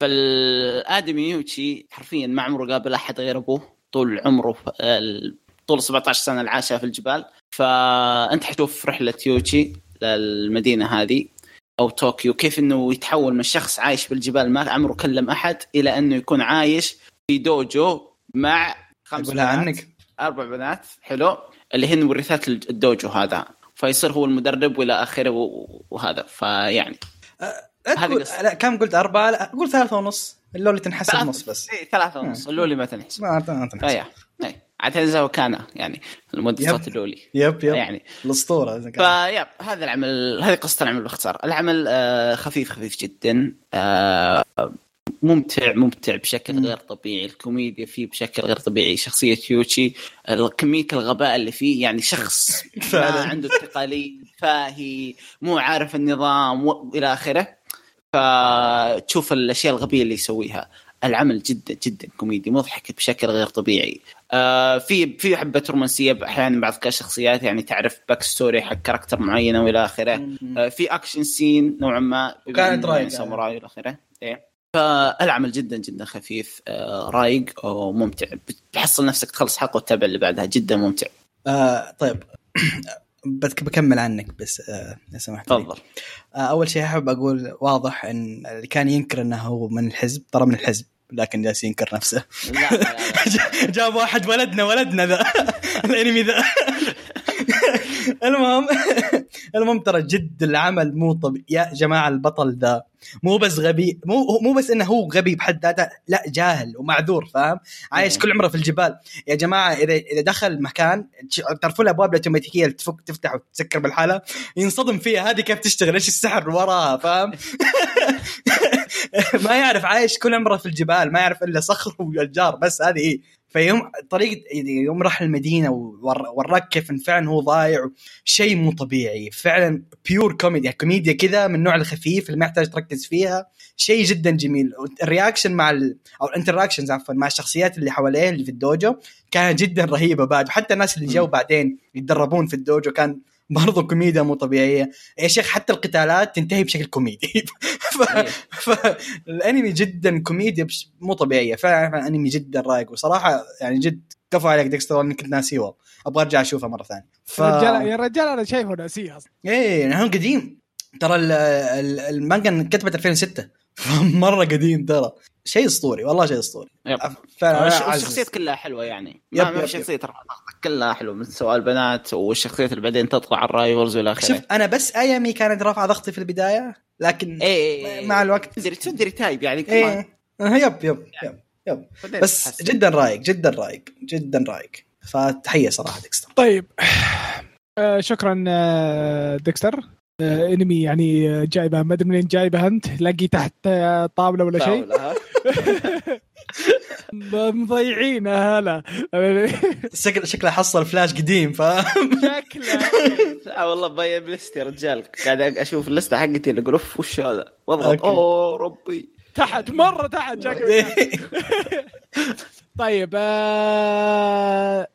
فالآدمي يوتشي حرفيا ما عمره قابل أحد غير أبوه طول عمره ال- طول 17 سنة اللي عاشها في الجبال. فأنت حتشوف رحلة يوتشي للمدينة هذه أو طوكيو. كيف إنه يتحول من شخص عايش بالجبال ما عمره كلم أحد إلى إنه يكون عايش في دوجو مع خمس بنات. عنك. أربع بنات. حلو. اللي هن ورثات الدوجو هذا. فيصير هو المدرب وإلى آخره وهذا. فيعني لا هذه. لا كم قلت؟ أربعة؟ لا قول ثلاثة ونص. اللولي تنحسب. نص بس. إيه ثلاثة ونص. اللولي ما تنحسب. ما تنحسب. اي اي عاد هذا كان يعني. صوت اللولي يب يب يعني الأسطورة. فيب هذا العمل هذه قصة العمل باختصار العمل آه، خفيف خفيف جدا آه، ممتع ممتع بشكل. غير طبيعي الكوميديا فيه بشكل غير طبيعي شخصية يوتشي ال- كمية الغباء اللي فيه يعني شخص <laughs> ما. عنده التقاليد فاهي مو عارف النظام والى آخره فتشوف الأشياء الغبية اللي يسويها العمل جدا جدا كوميدي مضحك بشكل غير طبيعي آه في في حبه رومانسيه أحيانا بعض الشخصيات يعني تعرف backstory حق character معينه والى آخره. آه في action scene نوعا ما إنه رايقة. ساموراي والى آخره إيه. فالعمل جدا جدا خفيف آه رايق وممتع بتحصل نفسك تخلص حلقة وتتابع اللي بعدها جدا ممتع آه طيب بكمل عنك بس آه لو سمحت لي. تفضل آه أول شيء أحب أقول واضح إن اللي كان ينكر إنه هو من الحزب ترى من الحزب لكن جالس ينكر نفسه لا لا, لا. <laughs> جاب واحد ولدنا ولدنا ذا <laughs> الأنمي ذا المهم <laughs> المهم ترى جد العمل مو طبيعي يا جماعة البطل ذا مو بس غبي مو مو بس إنه هو غبي بحد ذاته لا جاهل ومعذور فاهم؟ عايش. كل عمره في الجبال. يا جماعة إذا إذا دخل مكان تعرفون الأبواب الأوتوماتيكية اللي تفك تفتح وتسكر بالحالة؟ ينصدم فيها هذه كيف تشتغل؟ إيش السحر وراها فاهم؟ <laughs> <laughs> ما يعرف عايش كل عمره في الجبال ما يعرف إلا صخر واشجار بس هذه هي. فيوم طريقه يوم راح المدينة وور- وراك كيف فعلا هو ضايع. شيء مو طبيعي. فعلا pure كوميديا كوميديا كذا من النوع الخفيف اللي ما يحتاج تركز فيها. شيء جدا جميل. ال reaction مع ال... أو ال interactions عفوا مع الشخصيات اللي حواليه اللي في الدوجو كانت جدا رهيبه بعد. حتى الناس اللي جو. بعدين يتدربون في الدوجو كان برضو كوميديا مو طبيعية. يا شيخ حتى القتالات تنتهي بشكل كوميدي. <laughs> ف... إيه. فالانمي جدا كوميديا بش... مو طبيعية. فعلا فعلاً انمي جدا رايق وصراحة يعني جد كفو عليك ديكستر اني كنت ناسيه والله. أبغى أرجع أشوفه مرة ثانية. ف... يا رجال يا رجال أنا شايفه ناسيه أصلا. إيه يعني هو قديم. ترى ال- ال- المانجا كتبت 2006 مره قديم ترى. شيء أسطوري والله شيء أسطوري. yep. والشخصيات كلها حلوة يعني. yep، ما yep، yep. شخصية ضغطك كلها حلوة من سواء البنات والشخصيات اللي بعدين تطلع على ال rivals والى آخره. شفت أنا بس أيامي كانت رافعه ضغطي في البداية لكن إيه مع الوقت. تدري تدري type يعني كمان إيه. yep yep yep yep. بس تحسن. جدا رايق جدا رايق جدا رايق فتحية صراحة ديكستر. طيب. آه شكرا آه ديكستر. انمي يعني آه، جايبة ما أدري منين جايبة انت لاقي تحت آه، طاولة ولا شيء؟ <laughs> مضيعينه هلا. <laughs> شكله شكله حصل فلاش قديم ف شكله. <laughs> آه والله باين بلست يا رجال. قاعد أشوف اللستة حقتي اللي أقول أوف وش هذا؟ وأضغط. أوه ربي. تحت مرة تحت شكله. طيب آه...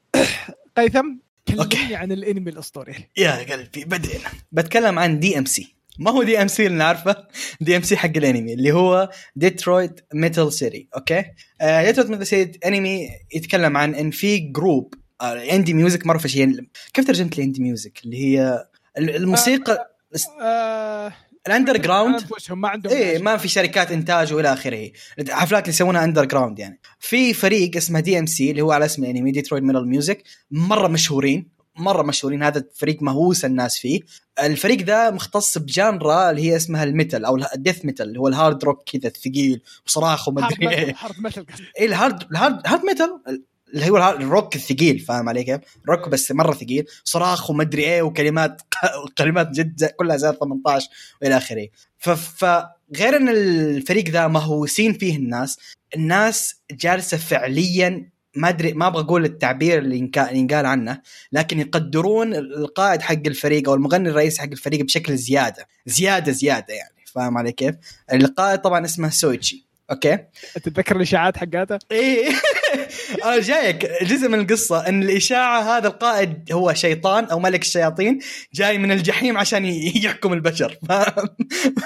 <coughs> قيثم okay. كلمني عن الانمي الأسطوري. يا قلبي بدينا بتكلم عن دي ام سي ما هو دي ام سي اللي نعرفه؟ DMC حق الانمي اللي هو ديترويت ميتال سيتي okay؟ آه ديترويت ميتال سيتي انمي يتكلم عن إن في group آه indie music مرة شيء كيف ترجمت ال indie music اللي هي الموسيقى آه... ال underground ما عندهم ناس. ما في شركات إنتاج وإلى آخره. حفلات اللي يسوونها underground يعني. في فريق اسمه DMC اللي هو على اسم الانمي ديترويت ميتال ميوزك مرة مشهورين مرة مشهورين. هذا فريق مهووس الناس فيه. الفريق ذا مختص ب genre اللي هي اسمها ال metal أو ال death metal اللي هو ال hard rock كذا الثقيل وصراخ وما أدري إيه. قصدي. إيه ال hard ال hard hard metal اللي هو الروك الثقيل فاهم علي كيف؟ روك بس مرة ثقيل صراخ وما أدري إيه وكلمات <laughs> كلمات جد كلها زي 18 وإلى آخره فغير إن الفريق ذا مهووسين فيه الناس الناس جالسة فعليا ما أدري ما أبغى أقول التعبير اللي ينقال عنه لكن يقدرون القائد حق الفريق أو المغني الرئيسي حق الفريق بشكل زيادة زيادة زيادة يعني فاهم علي كيف؟ القائد طبعا اسمه سويتشي okay؟ تتذكر الإشاعات حقاته؟ إيه <laughs> <laughs> أنا جايك جزء من القصة إن الإشاعة هذا القائد هو شيطان أو ملك الشياطين جاي من الجحيم عشان <laughs> يحكم البشر <laughs> فاهم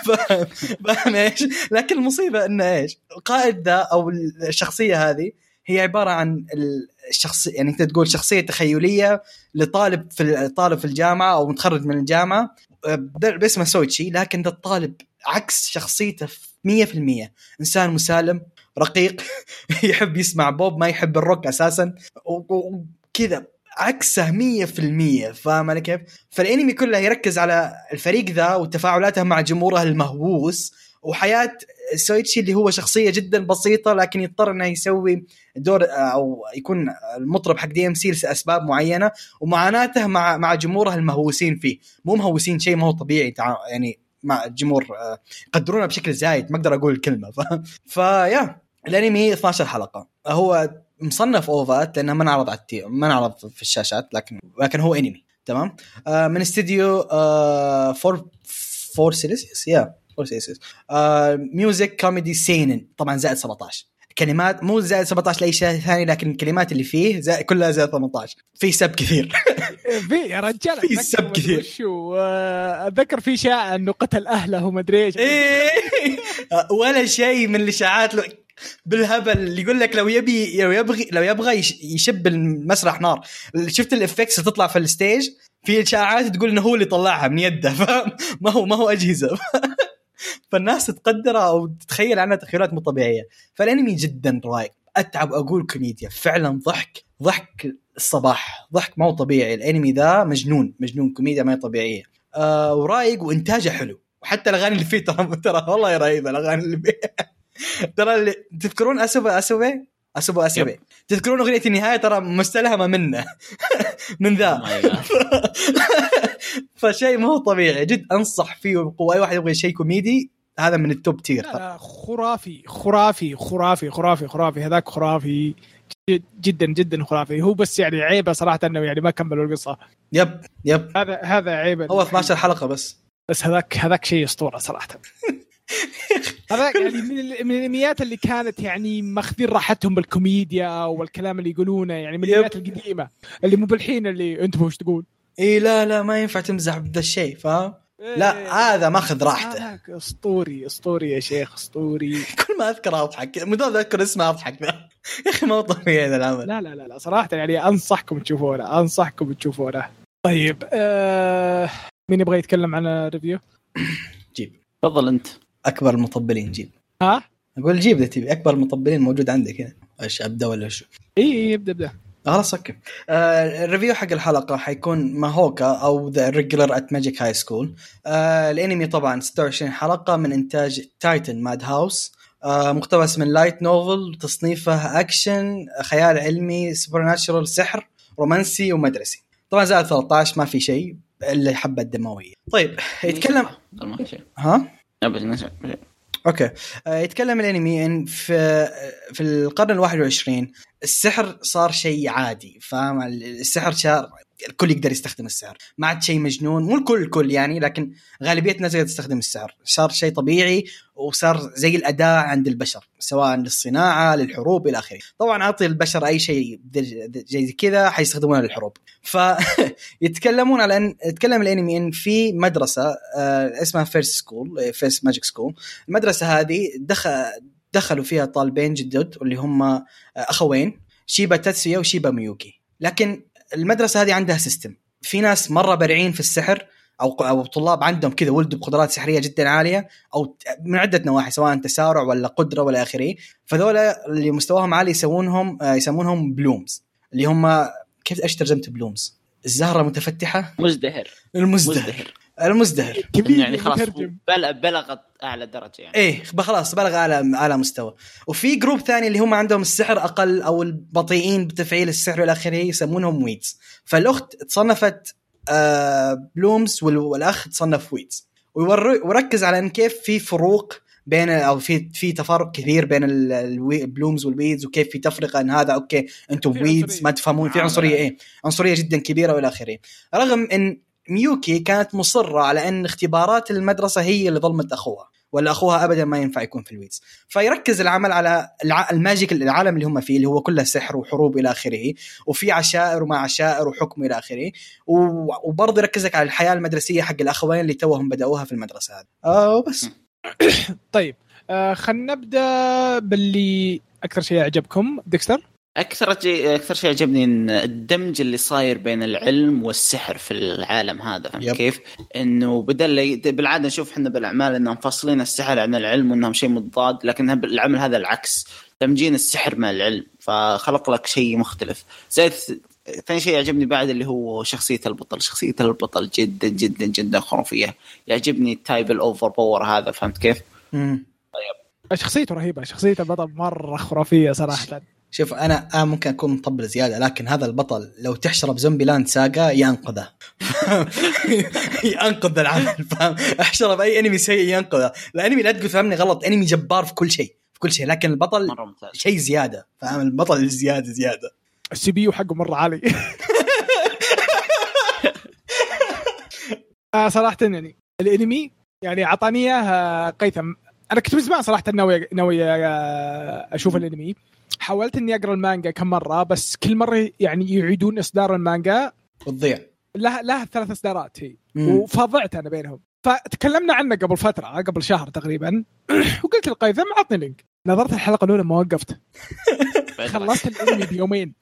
فاهم فاهم إيش؟ لكن المصيبة إنه إيش؟ القائد ذا أو الشخصية هذه هي عبارة عن الشخص يعني أنت تقول شخصية تخيلية لطالب في طالب في الجامعة أو متخرج من الجامعة باسمه سويتشي لكن ذا الطالب عكس شخصيته 100% إنسان مسالم رقيق <laughs> يحب يسمع بوب ما يحب الروك أساسا وكذا عكسه 100% فاهم علي كيف؟ فالأنمي كله يركز على الفريق ذا وتفاعلاته مع جمهوره المهووس وحياة سويتشي اللي هو شخصية جدا بسيطة لكن يضطر إنه يسوي دور أو يكون المطرب حق DMC لأسباب معينة ومعاناته مع مع جمهوره المهووسين فيه مو مهووسين شيء ما هو طبيعي يعني مع الجمهور آه، يقدرونه بشكل زايد ما أقدر أقول الكلمة <laughs> ف... فيا الانمي 12 حلقة. هو مصنف OVA ات لأنه ما انعرض على ال TV... ما انعرض في الشاشات لكن لكن هو انمي تمام؟ آه من استديو آه four four Celsius يا four Celsius آه music comedy seinen طبعا زائد 17 كلمات مو زائد 17 لأي شيء ثاني لكن الكلمات اللي فيه زائد كلها زائد 18 في سب كثير. <laughs> في يا رجال في سب كثير. وشو، آه، أتذكر في شائع انه قتل اهله وما ادري إيش. إيه. <laughs> ولا شيء من الاشاعات بالهبل اللي يقول لك لو يبي لو يبغي لو يبغى يش- يشب المسرح نار. شفت ال effects اللي تطلع في ال stage في إشاعات تقول إنه هو اللي طلعها من يده <laughs> فاهم ما هو ما هو أجهزة. <laughs> فالناس تتقدره أو تتخيل عنها تخيلات مو طبيعية. فالأنمي جدا رايق أتعب أقول كوميديا. فعلا ضحك ضحك الصباح ضحك ما هو طبيعي. الأنمي ذا مجنون مجنون. كوميديا ما هي طبيعية. آه ورايق وإنتاجه حلو. وحتى الأغاني اللي فيه ترى <laughs> ترى والله رهيبة الأغاني اللي فيه. ترى اللي تذكرون اسوبه اسوبه اسوبه اسوبه تذكرون أغنية النهاية ترى مستلهمة منه. <laughs> من ذا. Oh. <laughs> فشيء ما هو طبيعي. جد أنصح فيه. وبقوه اي واحد يبغى شيء كوميدي هذا من ال top tier لا لا خرافي خرافي خرافي خرافي خرافي. هذاك خرافي. جد- جدا جدا خرافي. هو بس يعني عيبه صراحة إنه يعني ما كملوا القصة. yep yep. هذا هذا عيبه. هو 12 حلقة بس. بس هذاك هذاك شيء أسطورة صراحة. <laughs> هذاك يعني من ال- من الانميات اللي كانت يعني ماخذين راحتهم بالكوميديا والكلام اللي يقولونه يعني من. الانميات القديمة اللي مو بالحين اللي انت وش تقول؟ إي لا لا ما ينفع تمزح بذا الشيء فاهم؟ لا إيه. هذا ماخذ راحته. هذاك أسطوري أسطوري يا شيخ أسطوري. <laughs> كل ما أذكر أضحك مو أذكر اسمه أضحك. <laughs> يا أخي ما هو طبيعي ذا العمل. لا لا لا لا صراحة يعني أنصحكم تشوفونه أنصحكم تشوفونه. طيب آه مين يبغى يتكلم عن ال review؟ جيب. تفضل أنت. أكبر المطبلين جيب. ها؟ أقول جيب إذا تبي أكبر المطبلين موجود عندك هنا. إيش أبدأ ولا شو؟ إي إي ابدأ ابدأ. خلاص okay. آه ال review حق الحلقة حيكون ماهوكا أو The Irregular at Magic High School الانمي طبعا 26 حلقة من إنتاج تايتن Madhouse آه مقتبس من light novel تصنيفه اكشن خيال علمي supernatural سحر رومانسي ومدرسي. طبعا زائد 13 ما في شيء إلا حبة دموية. طيب يتكلم ما في شيء. ها؟ ابد نشأ. أوكي آه، يتكلم الأنمي إن في في القرن ال 21 السحر صار شيء عادي فاهم السحر صار الكل يقدر يستخدم السحر ما عاد شيء مجنون مو الكل الكل يعني لكن غالبيه الناس تقدر تستخدم السحر صار شيء طبيعي وصار زي الاداه عند البشر سواء للصناعة للحروب إلى آخره. طبعا أعطي البشر أي شيء زي كذا حيستخدمونه للحروب. فيتكلمون <laughs> على ان يتكلم الأنمي إن في مدرسة آه، اسمها First School First Magic School المدرسة هذه دخل دخلوا فيها طالبين جدد اللي هم آه، أخوين شيبا تاتسويا وشيبا ميوكي. لكن المدرسة هذه عندها system في ناس مرة بارعين في السحر أو أو طلاب عندهم كذا ولدوا بقدرات سحرية جدا عالية أو من عدة نواحي سواء تسارع ولا قدرة ولا آخره. فذولا اللي مستواهم عالي يسوونهم آه، يسمونهم blooms اللي هم كيف أيش ترجمت blooms؟ الزهرة المتفتحة؟ مزدهر. المزدهر. مزدهر. المزدهر. كبير يعني خلاص بلغت أعلى درجة يعني. إيه خلاص بلغ أعلى أعلى مستوى. وفي group ثاني اللي هم عندهم السحر أقل أو البطيئين بتفعيل السحر والى آخره يسمونهم weeds فالأخت تصنفت آه blooms وال- والأخ تصنف weeds ويور- وركز على إن كيف في فروق بين أو في في تفارق كثير بين ال blooms وال weeds وكيف في تفرقة إن هذا okay أنتم weeds. ما تفهمون في عنصرية إيه؟ عنصرية جدا كبيرة وإلى آخره. رغم إن ميوكي كانت مصرة على أن اختبارات المدرسة هي اللي ظلمت أخوها ولا أخوها ابدا ما ينفع يكون في ال weeds فيركز العمل على. ال magic العالم اللي هم فيه اللي هو كله سحر وحروب إلى آخره وفي عشائر وما عشائر وحكم إلى آخره. وبرضه يركزك على الحياة المدرسية حق الأخوين اللي توهم بدأوها في المدرسة هذه آه بس <coughs> طيب آه خلينا نبدأ باللي أكثر شيء عجبكم ديكستر أكثر شيء أكثر شيء عجبني إن الدمج اللي صاير بين العلم والسحر في العالم هذا فهمت. كيف؟ إنه بدل بالعادة نشوف إحنا بالأعمال إنهم فاصلين السحر عن العلم وإنهم شيء مضاد لكن العمل هذا العكس دمجين السحر مع العلم فخلق لك شيء مختلف زائد ثاني شيء يعجبني بعد اللي هو شخصية البطل شخصية البطل جدا جدا جدا خرافية يعجبني ال type ال over power هذا فهمت كيف؟ مم. شخصيته رهيبة شخصيه البطل مرة خرافية صراحة شوف أنا آه ممكن أكون مطبل زيادة لكن هذا البطل لو تحشره ب Zombie Land Saga ينقذه. <laughs> ينقذ العمل فاهم؟ أحشره بأي انمي سيء ينقذه. الأنمي لا تقول فهمني غلط أنمي جبار في كل شيء في كل شيء لكن البطل مرة ممتاز. شيء زيادة فاهم؟ البطل زيادة زيادة. ال CPU حقه مرة عالي. <laughs> آه صراحة يعني الأنمي يعني اعطاني إياه قيثم. أنا كنت من زمان صراحة ناوي ناوي آه، أشوف الأنمي. حاولت إني أقرأ المانجا كم مرة بس كل مرة يعني يعيدون إصدار المانجا وتضيع. لها لها ثلاث إصدارات هي. وفضعت أنا بينهم. فتكلمنا عنه قبل فترة قبل شهر تقريبا. <clears throat> وقلت لقيثم عطني link نظرت الحلقة الأولى ما وقفت. <laughs> خلصت الأنمي بيومين.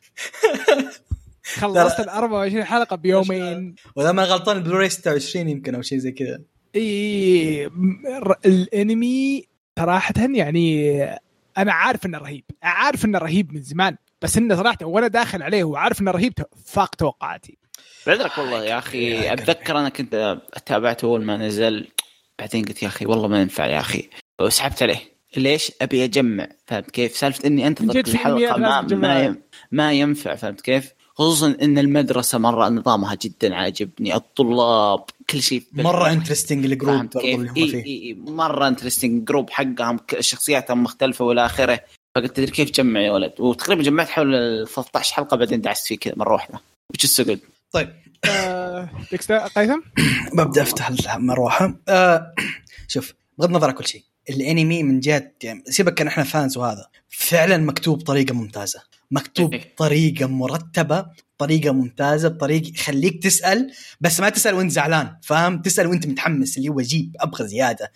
<laughs> خلصت ال 24 حلقة بيومين. <laughs> وإذا ما غلطان البلوراي 26 يمكن أو شيء زي كذا. اي الأنمي صراحة يعني أنا عارف إنه رهيب عارف إنه رهيب من زمان بس إنه صراحة وأنا داخل عليه وعارف إنه رهيب فاق توقعاتي بعذرك والله يا أخي أتذكر أنا كنت تابعته أول ما نزل بعدين قلت يا أخي والله ما ينفع يا أخي وسحبت عليه ليش؟ أبي أجمع فهمت كيف؟ سالفة إني أنتظر جد كل في حلقة أنميات ما ما ينفع فهمت كيف؟ خصوصا إن المدرسة مرة نظامها جدا عاجبني، الطلاب كل شيء مرة interesting ال group؟ اللي هم فيه. إي إي مرة interesting group حقهم. شخصياتهم مختلفة والى آخره. فقلت تدري كيف جمع يا ولد؟ وتقريبا جمعت حول ال 13 حلقة بعدين دعست فيه كذا مرة واحدة. which is so good طيب. آه، قيثم؟ <coughs> ببدأ أفتح المروحة. آه <coughs> شوف بغض النظر عن كل شيء الأنمي من جهة يعني سيبك كان إحنا فانز وهذا فعلا مكتوب بطريقة ممتازة. مكتوب إيه. بطريقة مرتبة بطريقة ممتازة بطريقة يخليك تسأل بس ما تسأل وأنت زعلان فاهم؟ تسأل وأنت متحمس اللي هو جيب أبغى زيادة.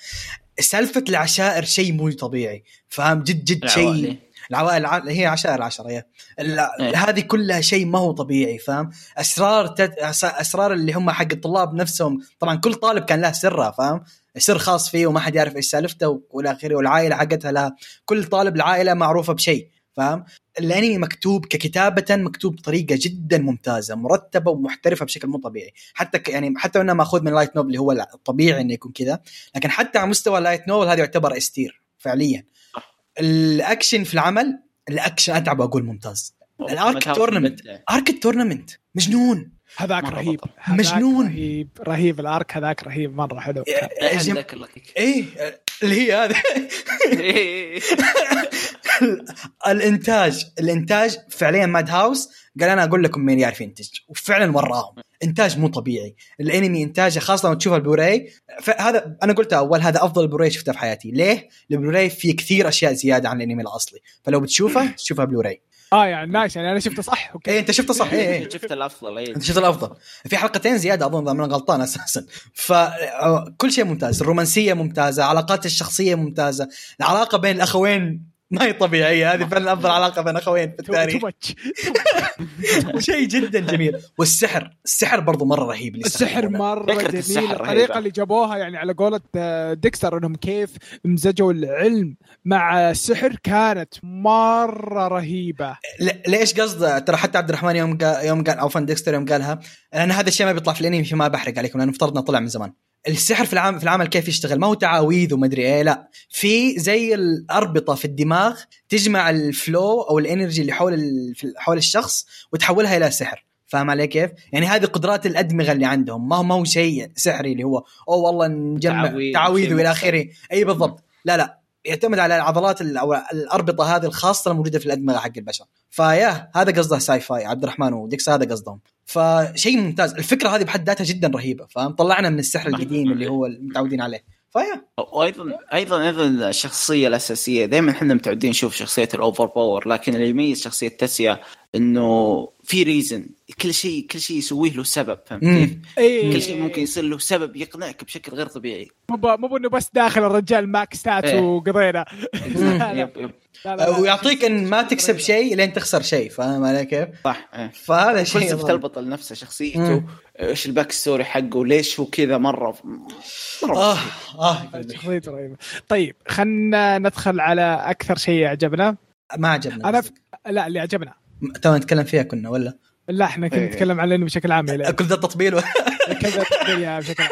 سالفة العشائر شيء مو طبيعي فاهم؟ جد جد شيء. العوائل. العوائل الع... هي عشائر العشرة هي ال- إيه. هذه كلها شيء ما هو طبيعي فاهم؟ أسرار تت... أسرار اللي هم حق الطلاب نفسهم. طبعا كل طالب كان له سرة فاهم؟ سر خاص فيه وما حد يعرف إيش سالفته والى آخره والعائلة حقتها لها. كل طالب العائلة معروفة بشيء. فاهم الانمي مكتوب ككتابة مكتوب بطريقة جدا ممتازة مرتبة ومحترفة بشكل مو طبيعي حتى ك... يعني حتى إنه ماخوذ من light novel اللي هو الطبيعي إنه يكون كذا لكن حتى على مستوى light novel هذا يعتبر S tier فعليا الأكشن في العمل الأكشن أتعب أقول ممتاز ال arc tournament. arc ال tournament مجنون هذاك رهيب. هذاك مجنون. رهيب رهيب ال arc هذاك رهيب مرة حلو ذاك ال arc. إيه اللي هي هذه. <laughs> الإنتاج الإنتاج فعليا Madhouse. قال أنا أقول لكم مين يعرف ينتج. وفعلا وراهم. إنتاج مو طبيعي. الأنمي إنتاجه خاصة لما تشوف البلوراي. هذا أنا قلت أول هذا أفضل بلوراي شفته في حياتي. ليه؟ البلوراي فيه كثير أشياء زيادة عن الأنمي الأصلي. فلو بتشوفه تشوفها بلوراي. آه يعني nice يعني أنا شفته صح okay. إيه أنت شفته صح. إيه إيه. <laughs> شفت الأفضل اي أنت شفت الأفضل. في حلقتين زيادة أظن إذا أنا غلطان أساسا. فكل شيء ممتاز الرومانسية ممتازة علاقات الشخصية ممتازة العلاقة بين الأخوين ما هي طبيعية هذه فعلا أفضل علاقة بين أخوين في تو التاريخ. much <laughs> شيء جدا جميل. والسحر السحر برضو مرة رهيب السحر. مرة جميل. الطريقة. اللي جابوها يعني على قولة آه، ديكستر إنهم كيف مزجوا العلم مع السحر كانت مرة رهيبة. ليش قصد ترى حتى عبد الرحمن يوم قال يوم قال أو فان ديكستر يوم قالها لأن هذا الشيء ما بيطلع في الأنمي فيما بحرق عليكم لأنه افترضنا طلع من زمان. السحر في العام في العمل كيف يشتغل؟ ما هو تعاويذ ومدري إيه لا. في زي الأربطة في الدماغ تجمع ال flow أو ال energy اللي حول حول الشخص وتحولها إلى سحر. فاهم علي كيف؟ يعني هذه قدرات الأدمغة اللي عندهم. ما هو ما هو شيء سحري اللي هو أو والله نجمع تعويذ، تعاويذ وإلى. آخره. أي بالضبط. لا لا. يعتمد على العضلات ال- أو الأربطة هذه الخاصة الموجودة في الأدمغة حق البشر. فيا هذا قصده sci-fi عبد الرحمن وديكس هذا قصدهم. فشيء ممتاز الفكرة هذه بحد ذاتها جدا رهيبة فاهم؟ طلعنا من السحر القديم اللي هو المتعودين عليه. فيا. وأيضا أيضا أيضا الشخصية الأساسية دائما إحنا متعودين نشوف شخصية ال overpower لكن اللي يميز شخصية تاتسيا إنه في reason كل شيء كل شيء يسويه له سبب فهمت. كيف؟ اي كل شيء ممكن يصير له سبب يقنعك بشكل غير طبيعي. مو ب- مو انه بس داخل الرجال max stats إيه. وقضينا. ويعطيك إن ما تكسب شيء لين تخسر شيء فاهم علي كيف؟ صح إيه. فهذا شيء سبب البطل نفسه شخصيته. إيش ال backstory حقه؟ ليش هو كذا مرة؟ مرة آه آه. شخصيته رهيبه طيب خلنا ندخل على أكثر شيء عجبنا ما عجبنا أنا ف... لا اللي عجبنا تو نتكلم فيها كنا ولا؟ لا إحنا كنا إيه. نتكلم عن الأنمي بشكل عام يعني. كل ذا التطبيل و... كذا تقنية بشكل عام.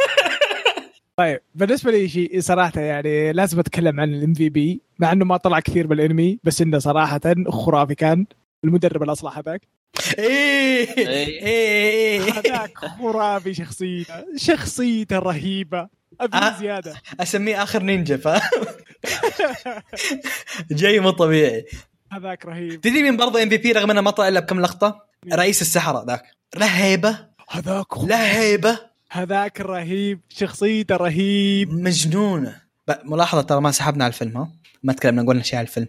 طيب بالنسبة لي شيء صراحة يعني لازم أتكلم عن ال MVP مع إنه ما طلع كثير بالأنمي بس إنه صراحة خرافي كان. المدرب الاصلع هذاك. إيه إيه. إيه. هذاك خرافي شخصيته شخصيته رهيبة. أبي آه. زيادة. أسميه آخر نينجا فاهم؟ <laughs> جاي مو طبيعي. هذاك رهيب. تدري مين برضه ام في بي رغم إنه ما طلع إلا بكم لقطة؟ رئيس السحرة ذاك. له هيبه هذاك له هيبه هذاك رهيب. شخصيته رهيب. مجنونة. ب- ملاحظة ترى ما سحبنا على الفيلم ها؟ ما تكلمنا قلنا شيء على الفيلم.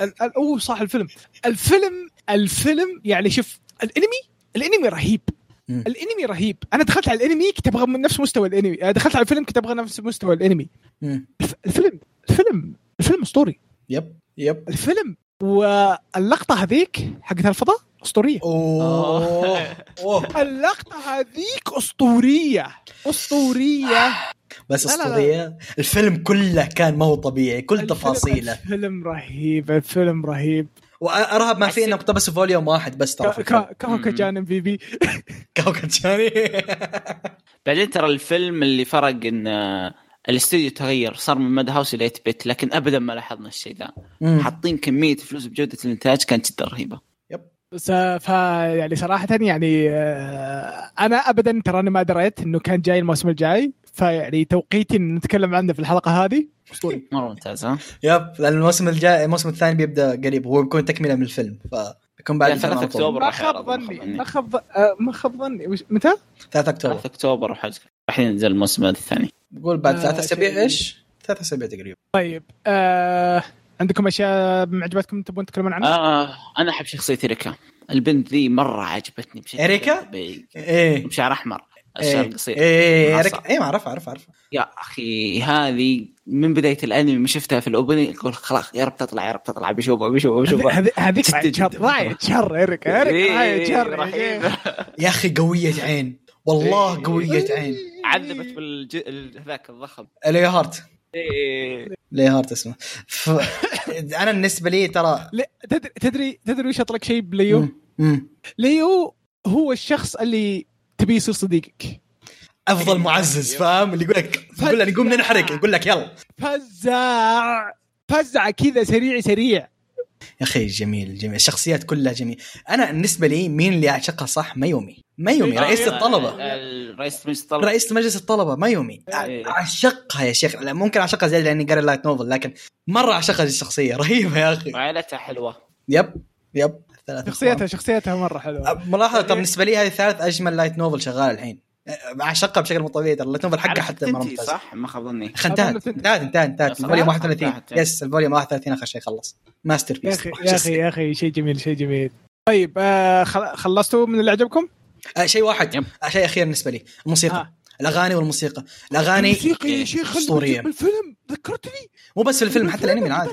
ال- ال- أوه صح الفيلم. الفيلم الفيلم يعني شوف الأنمي الأنمي رهيب. مم. الأنمي رهيب. أنا دخلت على الأنمي كنت أبغى من نفس مستوى الأنمي. دخلت على الفيلم كنت أبغى نفس مستوى الأنمي. مم. الفيلم الفيلم الفيلم أسطوري. yep yep. الفيلم واللقطة هذيك حقت الفضاء أسطورية. أوه. <laughs> أوه. اللقطة هذيك أسطورية. أسطورية. بس لا، لا. أسطورية. الفيلم كله كان ما هو طبيعي كل الفيلم- تفاصيله. الفيلم رهيب الفيلم رهيب. وأرهب ما فيه انه اقتبس volume واحد بس ترى في. كوكا جان MVP كوكب ثاني بعدين ترى الفيلم اللي فرق إن آه، الاستوديو تغير صار من ماد هاوس إلى 8 بت لكن ابدا ما لاحظنا الشيء ذا. حاطين كمية فلوس بجودة الإنتاج كانت جدا رهيبة بس ف يعني صراحة يعني آه، أنا أبدا تراني ما دريت إنه كان جاي الموسم الجاي فيعني توقيتي إن نتكلم عنه في الحلقة هذه أسطوري <laughs> مرة ممتاز ها يب لأن الموسم الجاي الموسم الثاني بيبدأ قريب هو بيكون تكملة من الفيلم فبيكون بعد لا، 3 الفيلم على طول. أكتوبر. ما خاب ظني. ما خاب آه، ما خاب ظني وش- متى؟ 3 أكتوبر 3 أكتوبر وحاجه راح ينزل الموسم الثاني بقول بعد آه، ثلاث أسابيع شيء- إيش؟ ثلاث أسابيع تقريبا طيب آه عندكم أشياء معجبتكم تبون تتكلمون عنها؟ آه أنا أحب شخصية ريكا البنت ذي مرة عجبتني بشكل طبيعي. إيه بشعر أحمر إيه الشعر القصير إيه. إيه، إيه ما اعرف اعرف اعرف يا أخي هذه من بداية الأنمي ما شفتها في الأوبننج أقول خلاص يا رب تطلع يا رب تطلع بشوفها بشوفها بشوفها هذي- هذيك شر جداً. راية شر إيريك إيريك راية شر يا رهيبة. شيخ. يا أخي قوية عين والله إيه. قوية عين. عذبت بالج... ال- ذاك الضخم. ليا هارت. إيه. ليا هارت اسمه. ف... أنا بالنسبة لي ترى تدري تدري تدري وش أطلق شيء بليو؟ ليو هو الشخص اللي تبي يصير صديقك. أفضل معزز فاهم؟ اللي يقول لك يقول لك نقوم ننحرق يقول لك يلا. فزع فزع كذا سريع سريع. يا أخي جميل جميل. الشخصيات كلها جميل. أنا بالنسبة لي مين اللي أعشقها صح؟ مايومي مايومي إيه، رئيسة آه، الطلبة. ال- رئيس مجلس الطلبة. رئيسة مجلس الطلبة مايومي إيه. اعشقها يا شيخ. لا، ممكن اعشقها زيادة لأني قاري light novel لكن مرة اعشقها الشخصية. <laughs> رهيبة يا أخي. وعائلتها حلوة. yep yep. شخصيتها شخصيتها مرة حلوة. ملاحظة ترى بالنسبة لي هذه ثالث أجمل light novel شغال الحين. اعشقها بشكل مو طبيعي. ترى ال light novel حقها حتى مره ممتاز. صح؟ ما خاب ظني. انتهت. انتهت انتهت؟ ال volume 31 انتهت. yes ال volume 31 آخر شيء خلص. masterpiece يا أخي يا أخي شيء جميل شيء جميل. طيب آه خل- خلصتوا من اللي عجبكم؟ آه شيء واحد yep. آه شيء أخير بالنسبة لي الموسيقى آه. الأغاني والموسيقى الأغاني الموسيقى يا شيخ أسطورية. اللي بالفيلم ذكرتني مو بس في الفيلم حتى الأنمي العادي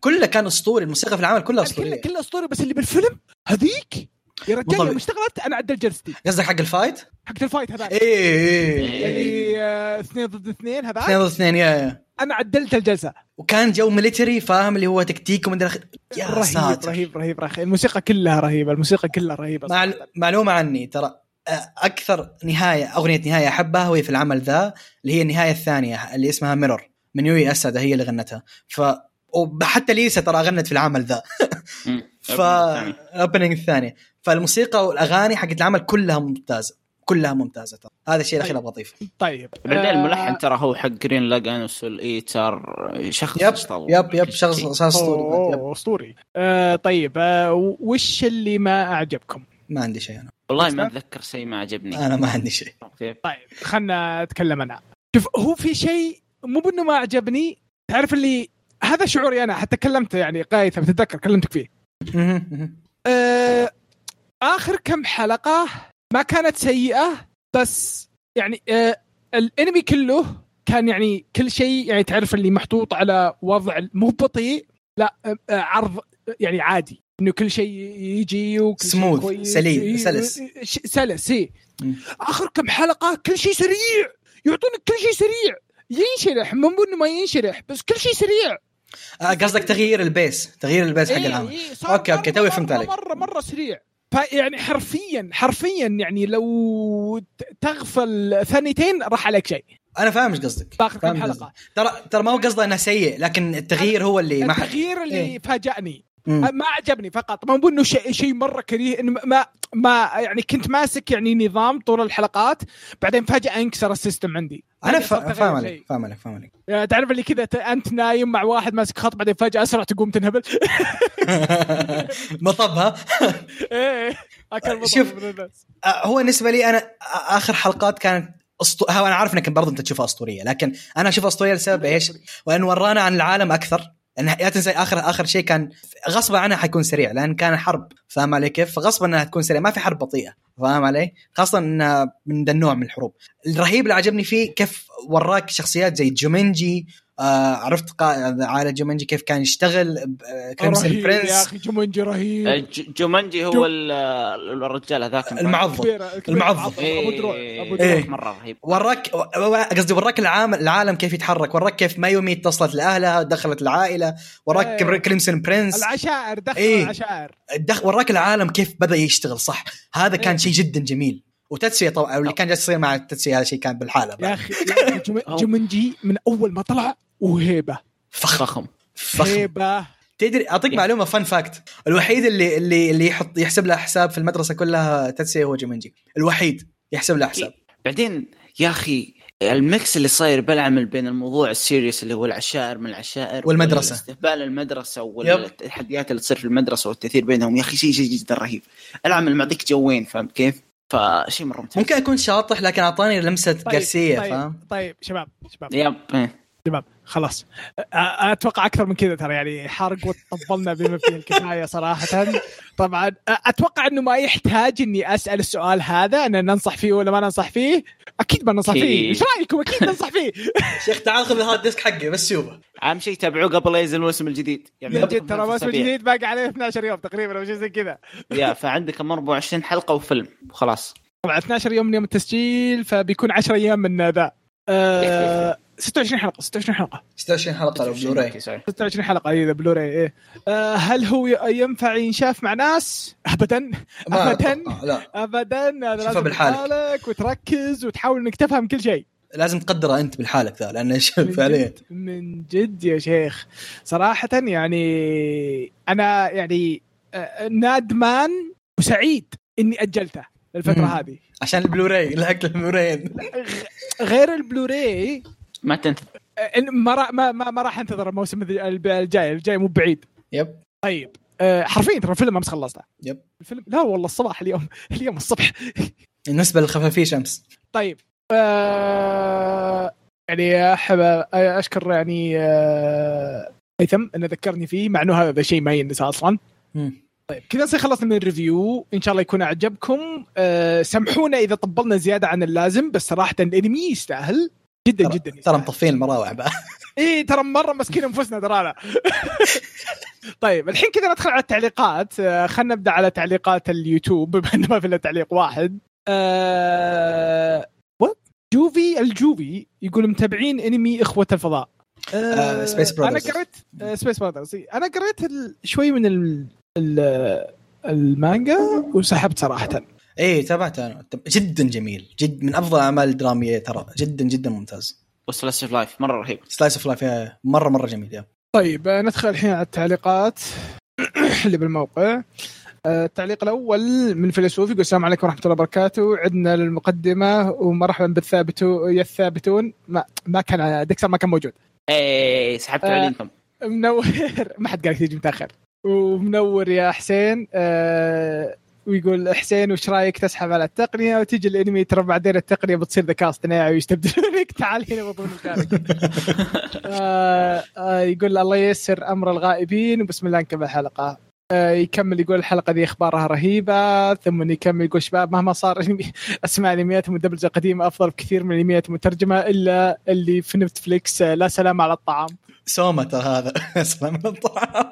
كله كان أسطوري الموسيقى في العمل كلها كله أسطورية كله أسطوري بس اللي بالفيلم هذيك يا رجال. يوم اشتغلت أنا عدل جلستي قصدك حق ال fight؟ حقت ال fight هذاك. إيه إيه اللي آه، اثنين ضد اثنين هذاك. اثنين ضد اثنين يا يا. أنا عدلت الجلسة. وكان جو military فاهم؟ اللي هو تكتيك ومن الأخ... يا رهيب ساتر. رهيب رهيب رهيب. الموسيقى كلها رهيبة الموسيقى كلها رهيبة مع... صراحة. معلومة عني ترى آه، أكثر نهاية أغنية نهاية أحبها وهي في العمل ذا اللي هي النهاية الثانية اللي اسمها Mirror من راي ياسودا هي اللي غنتها. ف وحتى ليسا ترى غنت في العمل ذا. <laughs> ف ال opening الثانية فالموسيقى والأغاني حقت العمل كلها ممتازة. كلها ممتازة ترى. هذا الشيء الأخير أبغى أضيفه. طيب. بعدين آه، الملحن ترى هو حق Gurren Lagann و Soul Eater شخص yep اشتغل. yep yep شخص شخص أسطوري. أسطوري. آه طيب آه وش اللي ما أعجبكم؟ ما عندي شيء أنا. والله ما أتذكر شيء ما عجبني. أنا ما عندي شيء؟ طيب خلنا أتكلم أنا. شوف هو في شيء مو بأنه ما عجبني تعرف اللي هذا شعوري أنا حتى كلمت يعني قايثه بتتذكر كلمتك فيه. آه آخر كم حلقة ما كانت سيئة بس يعني آه الانمي كله كان يعني كل شيء يعني تعرف اللي محطوط على وضع مو بطيء لا آه آه، عرض يعني عادي إنه كل شيء يجي وكل كويس. سليم، سلس. سلس إي. آخر كم حلقة كل شيء سريع يعطونك كل شيء سريع ينشرح مو إنه ما ينشرح بس كل شيء سريع آه، قصدك تغيير ال pace تغيير ال pace حق إيه، العمل إيه، okay، مرة- توي فهمت عليك. مره مرة سريع فيعني حرفيا حرفيا يعني لو تغفل ثانيتين راح عليك شيء أنا فاهم إيش قصدك فاهم كم قصدك. حلقة ترى ترى ما هو قصده انه سيء لكن التغيير هو اللي ما التغيير اللي إيه. فاجأني. ما عجبني فقط. ما بقول إنه شيء شيء مرة كريه إنه ما ما يعني كنت ماسك يعني نظام طول الحلقات بعدين فجأة انكسر ال system عندي. أنا تغير فاهم. عليك فاهم عليك فاهم عليك. يعني تعرف اللي كذا أنت نايم مع واحد ماسك خط بعدين فجأة أسرع تقوم تنهبل؟ <laughs> مطبها. <laughs> إيه أكل شوف. آه، هو بالنسبة لي أنا آخر حلقات كانت أسطو... أنا عارف إنك برضه أنت تشوفها أسطورية لكن أنا أشوفها أسطورية لسبب إيش؟ <laughs> وانه ورانا عن العالم أكثر. انه لا تنسى اخر آخر شيء كان غصبا عنها حيكون سريع لأن كان حرب فاهم علي كيف؟ فغصبا إنها تكون سريعه ما في حرب بطيئة فاهم علي؟ خاصة انها من ذا النوع من الحروب. الرهيب اللي عجبني فيه كيف وراك شخصيات زي جومنجي آه عرفت قائد عائله جومنجي كيف كان يشتغل Crimson رهيب يا Prince أخي جومنجي رهيب. ج- جومنجي جو- هو ال- الرجال هذاك. كبير كبير المعضل. أبو دروع أبو إيه. مرة رهيب. وراك قصدي وراك العالم العالم كيف يتحرك وراك كيف مايومي اتصلت لأهلها دخلت العائله وراك إيه. Crimson Prince العشائر دخل إيه. العشائر. دخ... وراك العالم كيف بدأ يشتغل صح. هذا كان إيه. شيء جدا جميل. وتاتسويا طبعا اللي كان جالس يصير مع التاتسويا هذا شيء كان بالحالة يا. أخي يا <laughs> جومنجي من أول ما طلع وهو هيبة. فخم. فخم. فخم. هيبة. تدري أعطيك. معلومة fun fact الوحيد اللي اللي اللي يحط يحسب له حساب في المدرسة كلها تاتسويا هو جومنجي الوحيد يحسب له حساب. بعدين يا أخي ال mix اللي صاير بالعمل بين الموضوع ال serious اللي هو العشائر من العشائر والمدرسة. استقبال المدرسة. والتحديات اللي تصير في المدرسة والتأثير بينهم يا أخي شيء شيء جدا رهيب. العمل معطيك جوين فهمت كيف؟ فشيء مرة ممتاز. ممكن أكون شاطح لكن أعطاني لمسة طيب جارسية طيب, فاهم؟ طيب شباب شباب. yep إيه. شباب. خلاص. أ- أتوقع أكثر من كذا ترى يعني حرق وطبلنا بما فيه الكفاية صراحة. طبعا أتوقع إنه ما يحتاج إني أسأل السؤال هذا ان ننصح فيه ولا ما ننصح فيه؟ أكيد ما ننصح فيه. إيش رأيكم؟ أكيد ننصح فيه. شيخ تعال خذ ال hard disk حقي بس شوفه. أهم شيء تابعوه قبل لا ينزل الموسم الجديد. يعني من جد ترى الموسم. الجديد باقي عليه 12 يوم تقريبا أو شيء زي كذا. يا فعندك 24 حلقة وفيلم وخلاص طبعا 12 يوم من يوم التسجيل فبيكون 10 أيام من ذا آه <laughs> 26 حلقة 26 حلقة. 26 حلقة لو Blu-ray okay، sorry. 26 حلقة اي بلوراي إيه. آه هل هو ينفع ينشاف مع ناس؟ ابدا. ابدا. لا. ابدا. لازم بالحالك. وتركز وتحاول إنك تفهم كل شيء. لازم تقدره أنت بالحالك ذا لأنه فعليا؟ من جد يا شيخ. صراحة يعني أنا يعني آه، ندمان وسعيد إني أجلته الفترة مم. هذه. عشان البلوراي لحق البلوراي. غير البلوراي ما تنتظر آه، إن- ما را- ما ما, ما راح انتظر الموسم الجاي الجاي مو بعيد. yep. طيب. آه، حرفيا ترى الفيلم أمس خلصته. yep. الفيلم لا والله الصباح اليوم اليوم الصبح. <laughs> بالنسبة للخفافيش امس طيب. آه يعني احب أشكر يعني آه، هيثم انه ذكرني فيه مع إنه هذا شيء ما ينسى أصلا. مم. طيب. كذا نصير خلصنا من الريفيو. إن شاء الله يكون أعجبكم. أه سامحونا إذا طبلنا زيادة عن اللازم بس صراحة الإنمي يستاهل. جدا ترى- جدا. ترى. مطفين المراوح بعد. <laughs> إيه ترى مرة مسكين أنفسنا ترانا <laughs> طيب الحين كذا ندخل على التعليقات. آه، خلينا نبدأ على تعليقات اليوتيوب <laughs> بما إنه ما في إلا تعليق واحد. آه... وات جوفي الجوفي يقول متابعين أنمي إخوة الفضاء. آه، Space أنا Brothers. قريت آه، Space Brothers أنا قريت ال- شوي من ال... ال... المانجا وسحبت صراحة. إيه تابعت أنا. جدا جميل. جد من أفضل الاعمال الدراميه ترى. جدا جدا ممتاز. و slice of life مرة رهيب. slice of life مرة مرة جميل يا. طيب آه، ندخل الحين على التعليقات <clears throat> اللي بالموقع. آه، التعليق الأول من فيلسوف يقول السلام عليكم ورحمة الله وبركاته. عدنا للمقدمة ومرحبا بالثابتو يا الثابتون. ما ما كان ديكسر ما كان موجود. إيه سحبت آه. علي أنتم منور. <laughs> ما حد قال تيجي متأخر. ومنور يا حسين. آه ويقول حسين وش رأيك تسحب على التقنية؟ وتجي الانمي ترى بعدين التقنية بتصير ذكاء اصطناعي ويستبدلونك تعال هنا مكانك <laughs> آه آه يقول الله ييسر أمر الغائبين وبسم الله نكمل الحلقة. آه يكمل يقول الحلقة دي أخبارها رهيبة ثم يكمل يقول شباب مهما صار اسماء انميات مدبلجه قديمة أفضل بكثير من الانميات المترجمة إلا اللي في نتفليكس آه، لا سلام على الطعام. سوما ترى هذا. <laughs> سلام على الطعام.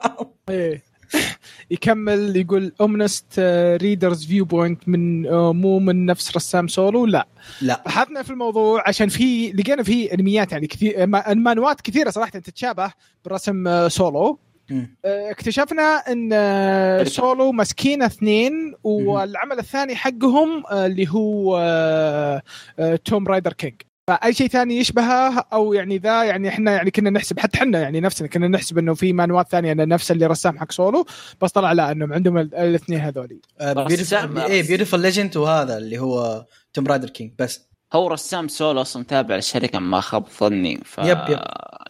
إيه. <coughs> يكمل يقول Omniscient Reader's Viewpoint من آه، مو من نفس رسام سولو؟ لا. لا. بحثنا في الموضوع عشان في لقينا في انميات يعني كثير ما- مانوات كثيرة صراحة تتشابه برسم آه، سولو. آه، اكتشفنا إن سولو ماسكينه اثنين والعمل الثاني حقهم اللي هو Tomb Raider King فأي شيء ثاني يشبهه أو يعني ذا يعني إحنا يعني كنا نحسب حتى إحنا يعني نفسنا كنا نحسب إنه في مانوات ثانية انه نفس اللي رسام حق سولو بس طلع لا إنهم عندهم ال- الاثنين هذولي رسام- إيه Beautiful Legend وهذا اللي هو Tomb Raider King بس هو رسام سولو أصلا تابع للشركه ما خاب ظني ف yep، yep.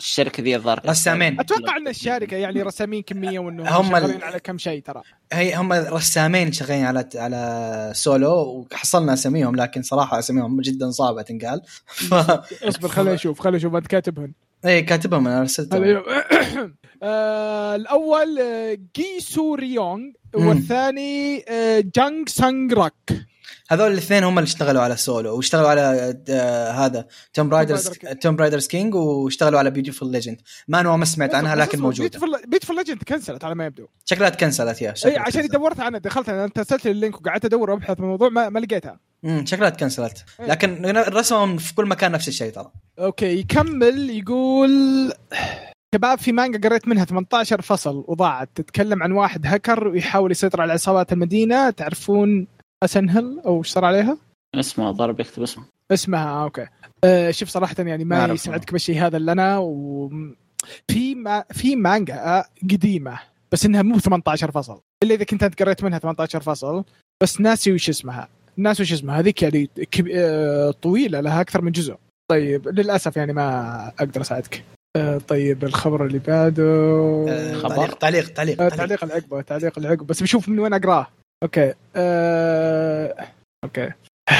الشركة ذي الظاهر رسامين. أتوقع إن الشركة يعني رسامين كمية وإنه هم ال- شغالين على كم شيء ترى. هي هم رسامين شغالين على على سولو وحصلنا أساميهم لكن صراحة أساميهم جدا صعبة تنقال. ف <laughs> اصبر خلينا نشوف خلينا نشوف أنت كاتبهن اي كاتبهم أنا ارسلتهم <coughs> آه، الأول آه، جي سو ريونغ. والثاني آه، جانج سانج راك. هذول الاثنين هم اللي اشتغلوا على سولو واشتغلوا على آه هذا Tomb Raiders Raider King. Tomb Raiders King واشتغلوا على Beautiful Legend ما ما سمعت عنها لكن موجودة. Beautiful Legend كنسلت على ما يبدو. شكلها تكنسلت يا اي شكلها عشان تكنسلت. دورت عنها دخلت أنا أرسلت لي ال link وقعدت أدور وأبحث في الموضوع ما, ما لقيتها. امم شكلها تكنسلت إيه. لكن رسمهم في كل مكان نفس الشيء ترى. okay يكمل يقول شباب في مانجا قريت منها 18 فصل وضاعت. تتكلم عن واحد هكر ويحاول يسيطر على عصابات المدينة. تعرفون أسنهل أو إيش صار عليها؟ اسمه ضرب يكتب اسمه. اسمها آه، أوكي. أه شوف صراحة يعني ما. يسعدك بالشيء هذا اللي أنا و في ما في مانجا آه، قديمة بس إنها مو 18 فصل. إلا إذا كنت أنت قريت منها 18 فصل بس ناسي وش اسمها. ناس وش اسمها. هذيك يعني كب... آه، طويلة لها أكثر من جزء. طيب للأسف يعني ما أقدر أساعدك. آه، طيب الخبر اللي بعده. آه، خبر. تعليق تعليق تعليق, آه، تعليق. تعليق العقبه تعليق العقبه بس بشوف من وين أقراه. okay. أه... okay.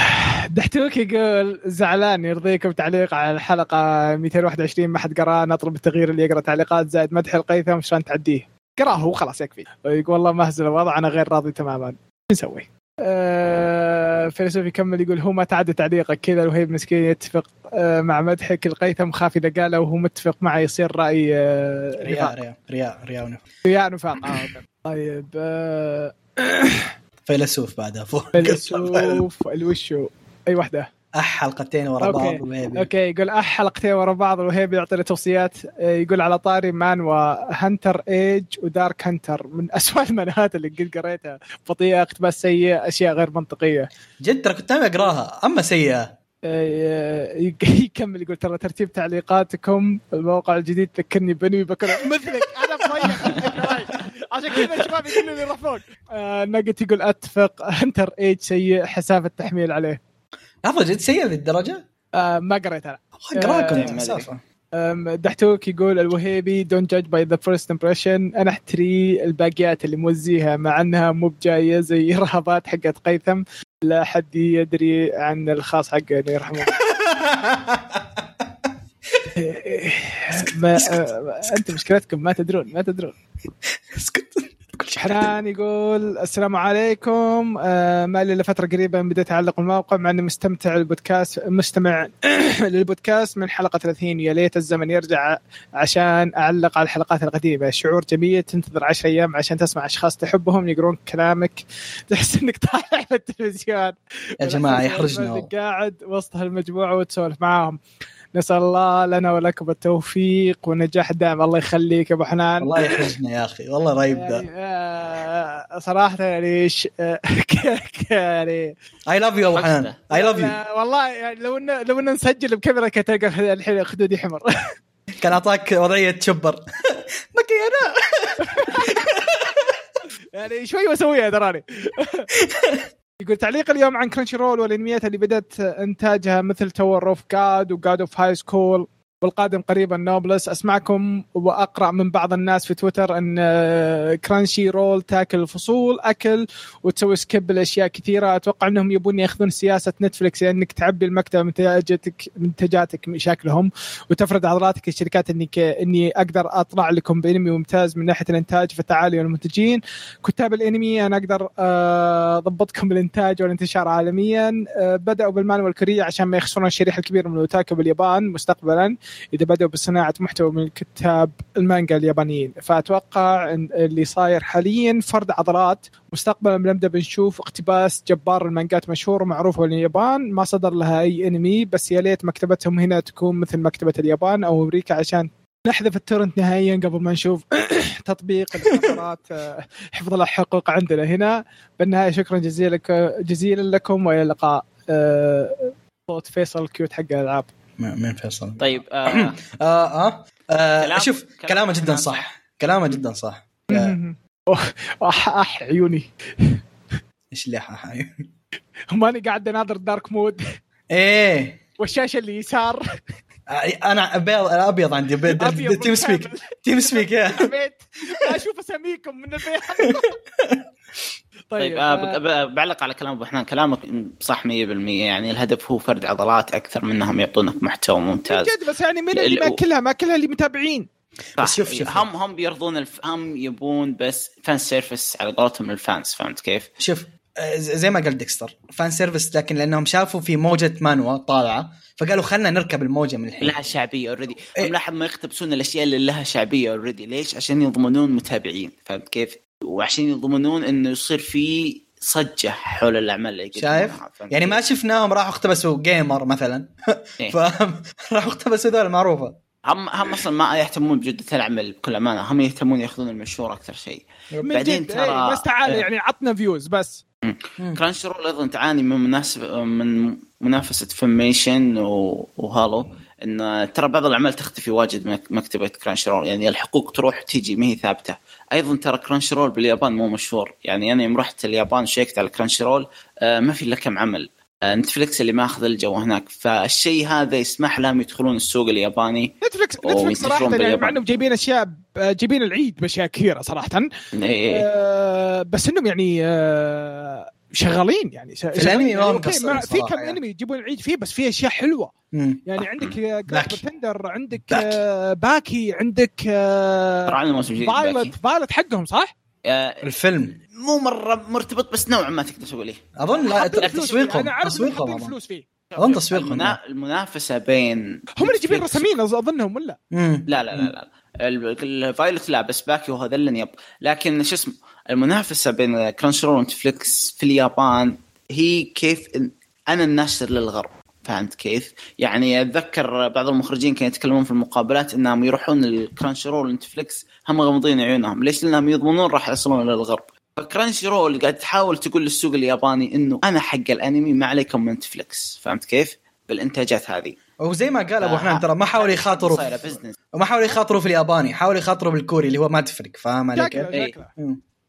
<sighs> دحتوك يقول زعلان يرضيكم تعليق على الحلقة 221 ما حد قراه نطلب التغيير اللي يقرأ تعليقات زائد مدح القيثم شلون تعديه؟ قرأه وخلاص يكفي. يقول والله مهزل الوضع أنا غير راضي تماما. شو نسوي؟ آه فيلسوف يكمل يقول هو ما تعدى تعليقك كذا الوهيب مسكين يتفق آه مع مدحك القيثم خاف إذا قاله وهو متفق معه يصير رأي آه رياء رياء رياء رياء ونف- رياء نفاق آه. طيب آه <coughs> فيلسوف بعدها فوق <laughs> فيلسوف الوشو. أي واحدة أح حلقتين ورا okay. بعض وهيبي. okay يقول أح حلقتين ورا بعض وهيب يعطي له توصيات. آه، يقول على طاري مانوا Hunter Age و Dark Hunter. من أسوأ <laughs> المانهوات اللي قد قريتها. بطيئة اقتباس سيء أشياء غير منطقية. جد ترى كنت أقراها. أما سيئة. <laughs> يكمل يقول ترى ترتيب تعليقاتكم الموقع الجديد ذكرني بنوي بكره مثلك. <laughs> أنا عشان كذا الشباب يقولوا لي فوق آه، ناجت يقول أتفق. <laughs> Hunter Age سيء حساب التحميل عليه. لحظه جد سيء للدرجة؟ آه، ما قريت أنا اقراكم دحتوك يقول الوهيبي don't judge by the first impression أنا أحتري الباقيات اللي موزيها مع إنها مو بجاية زي <laughs> رهبات حقت قيثم. لا حد يدري عن الخاص حقه الله يرحمه. <laughs> ما آه، أنت مشكلتكم ما تدرون ما تدرون. اسكت. حنان يقول السلام عليكم. آه ما لي لفتره قريبة بديت اعلق الموقع مع إني مستمتع البودكاست مستمع <coughs> للبودكاست من حلقة 30 يا ليت الزمن يرجع عشان أعلق على الحلقات القديمة. شعور جميل تنتظر 10 أيام عشان تسمع أشخاص تحبهم يقرون كلامك. <laughs> تحس إنك طالع في التلفزيون. يا جماعة يحرجنا. قاعد وسط هالمجموعة وتسولف معاهم. نسأل الله لنا ولكم التوفيق والنجاح الدائم. الله يخليك يا أبو حنان. والله يحرجنا يا أخي. والله رهيب يعني ده. آه، صراحة يعني ش... يعني. I love you أبو حنان. I love you والله يعني لو ان لو إن نسجل بكاميرا كنت تلقى الحين خدودي حمر <laughs> كان أعطاك وضعية شبر <laughs> مكي أنا يعني شوي واسويها تراني. <laughs> يقول تعليق اليوم عن Crunchyroll والإنميات اللي بدأت إنتاجها مثل Tower of God و God of High School والقادم قريبا Noblesse. أسمعكم وأقرأ من بعض الناس في تويتر إن آه، Crunchyroll تاكل الفصول أكل وتسوي skip لأشياء كثيرة. أتوقع إنهم يبون يأخذون سياسة Netflix انك تعبي المكتبه منتجاتك منتجاتك مشاكلهم وتفرد عضلاتك للشركات انك إني أقدر أطلع لكم بإنمي ممتاز من ناحية الإنتاج فالتعالي والمنتجين. كتاب الإنمي أنا أقدر آه، أضبطكم بالإنتاج والانتشار عالميا. آه، بدأوا بالمانوا الكوريه عشان ما يخسرون الشريحة الكبيرة من الاوتاكو باليابان مستقبلا. إذا بدأوا بصناعة محتوى من كتاب المانجا اليابانيين. فأتوقع إن اللي صاير حاليا فرد عضلات. مستقبلا بنبدأ بنشوف اقتباس جبار المانجات مشهور ومعروفه باليابان ما صدر لها أي إنمي بس يا ليت مكتبتهم هنا تكون مثل مكتبة اليابان أو أمريكا عشان نحذف التورنت نهائيا قبل ما نشوف <clears throat> تطبيق الحضارات آه، حفظ الحقوق عندنا هنا. بالنهاية شكرا جزيلا جزيلا لكم وإلى اللقاء. آه، صوت فيصل cute حق الألعاب. مين فيصل طيب آه <clears throat> آه آه, آه كلام- شوف كلام كلامه جدا صح. كلامه جدا صح. أوه، اح أح عيوني. إيش اللي ح- ماني قاعد أناظر dark mode إيه. والشاشة اللي يسار. أنا ابيض أبيض عندي أبيض TeamSpeak. TeamSpeak يا أشوف أساميكم من البيت. <laughs> طيب آه بق- ب- بعلق على كلام أبو حنان كلامك صح 100% يعني الهدف هو فرد عضلات أكثر من إنهم يعطونك محتوى ممتاز جد بس يعني من اللي ال- مأكلها مأكلها اللي متابعين صح. بس شوف- شوف. هم هم بيرضون الف... هم يبون بس fan service على قولتهم ال fans فهمت كيف؟ شوف آه، زي ما قال ديكستر fan service لكن لأنهم شافوا في موجة مانوا طالعة فقالوا خلنا نركب الموجة من الحين لها شعبية already إيه. هم لاحظ ما يقتبسون الأشياء اللي لها شعبية already ليش؟ عشان يضمنون متابعين فهمت كيف؟ وعشان يضمنون إنه يصير في صجة حول الأعمال اللي يقدمونها، شايف؟ يعني؟ ما شفناهم راحوا اقتبسوا Gamer مثلا <laughs> إيه. فاهم <laughs> راحوا اقتبسوا ذول معروفة هم هم أصلا ما يهتمون بجودة العمل بكل أمانة هم يهتمون يأخذون المشهور أكثر شيء من بعدين ترى- إيه، بس تعال إيه. يعني عطنا views بس Crunchyroll أيضا تعاني من مناسبة من منافسة Funimation و- و Hulu إن ترى بعض الأعمال تختفي واجد من مكتبة Crunchyroll يعني الحقوق تروح وتيجي ما هي ثابتة. أيضا ترى Crunchyroll باليابان مو مشهور. يعني أنا يوم رحت اليابان شيكت على Crunchyroll آه، ما في إلا كم عمل. آه، Netflix اللي ماخذ الجو هناك. فالشيء هذا يسمح لهم يدخلون السوق الياباني Netflix Netflix صراحة يعني. مع إنهم جايبين أشياء جايبين العيد بأشياء كثيرة صراحة. إيه. آه، بس إنهم يعني آه، شغالين يعني شغالين. ما هم okay، مقصرين ما- في كم يعني. أنمي يجيبون العيد فيه بس في أشياء حلوة مم. يعني عندك تندر عندك باكي. آه، باكي عندك آه، جديد باكي. فايلت فايلت حقهم صح؟ آه، الفيلم مو مرة مرتبط بس نوعا ما تقدر تقول إيه أظن لا. تسويقهم أنا عارف تسويقهم. فلوس فيه أظن تسويقهم المنا... المنافسة بين هم اللي جايبين رسامين أظ- أظنهم ولا؟ لا لا لا لا ال- الفايلوت لا بس باكي وهذا يب لكن شو اسمه المنافسة بين كرانش رول ونتفليكس في اليابان هي كيف أنا الناشر للغرب فهمت كيف؟ يعني أتذكر بعض المخرجين كانوا يتكلمون في المقابلات إنهم يروحون ال Crunchyroll و Netflix هم غمضين عيونهم، ليش؟ لأنهم يضمنون راح يوصلون للغرب. ف Crunchyroll قاعد تحاول تقول للسوق الياباني إنه أنا حق الأنمي ما عليكم من Netflix، فهمت كيف؟ بالإنتاجات هذه وزي ما قال أبو آه، حنان ترى ما حاولوا يخاطروا في- business وما حاولوا يخاطروا في الياباني حاولوا يخاطروا بالكوري اللي هو ما تفرق فاهم علي كيف؟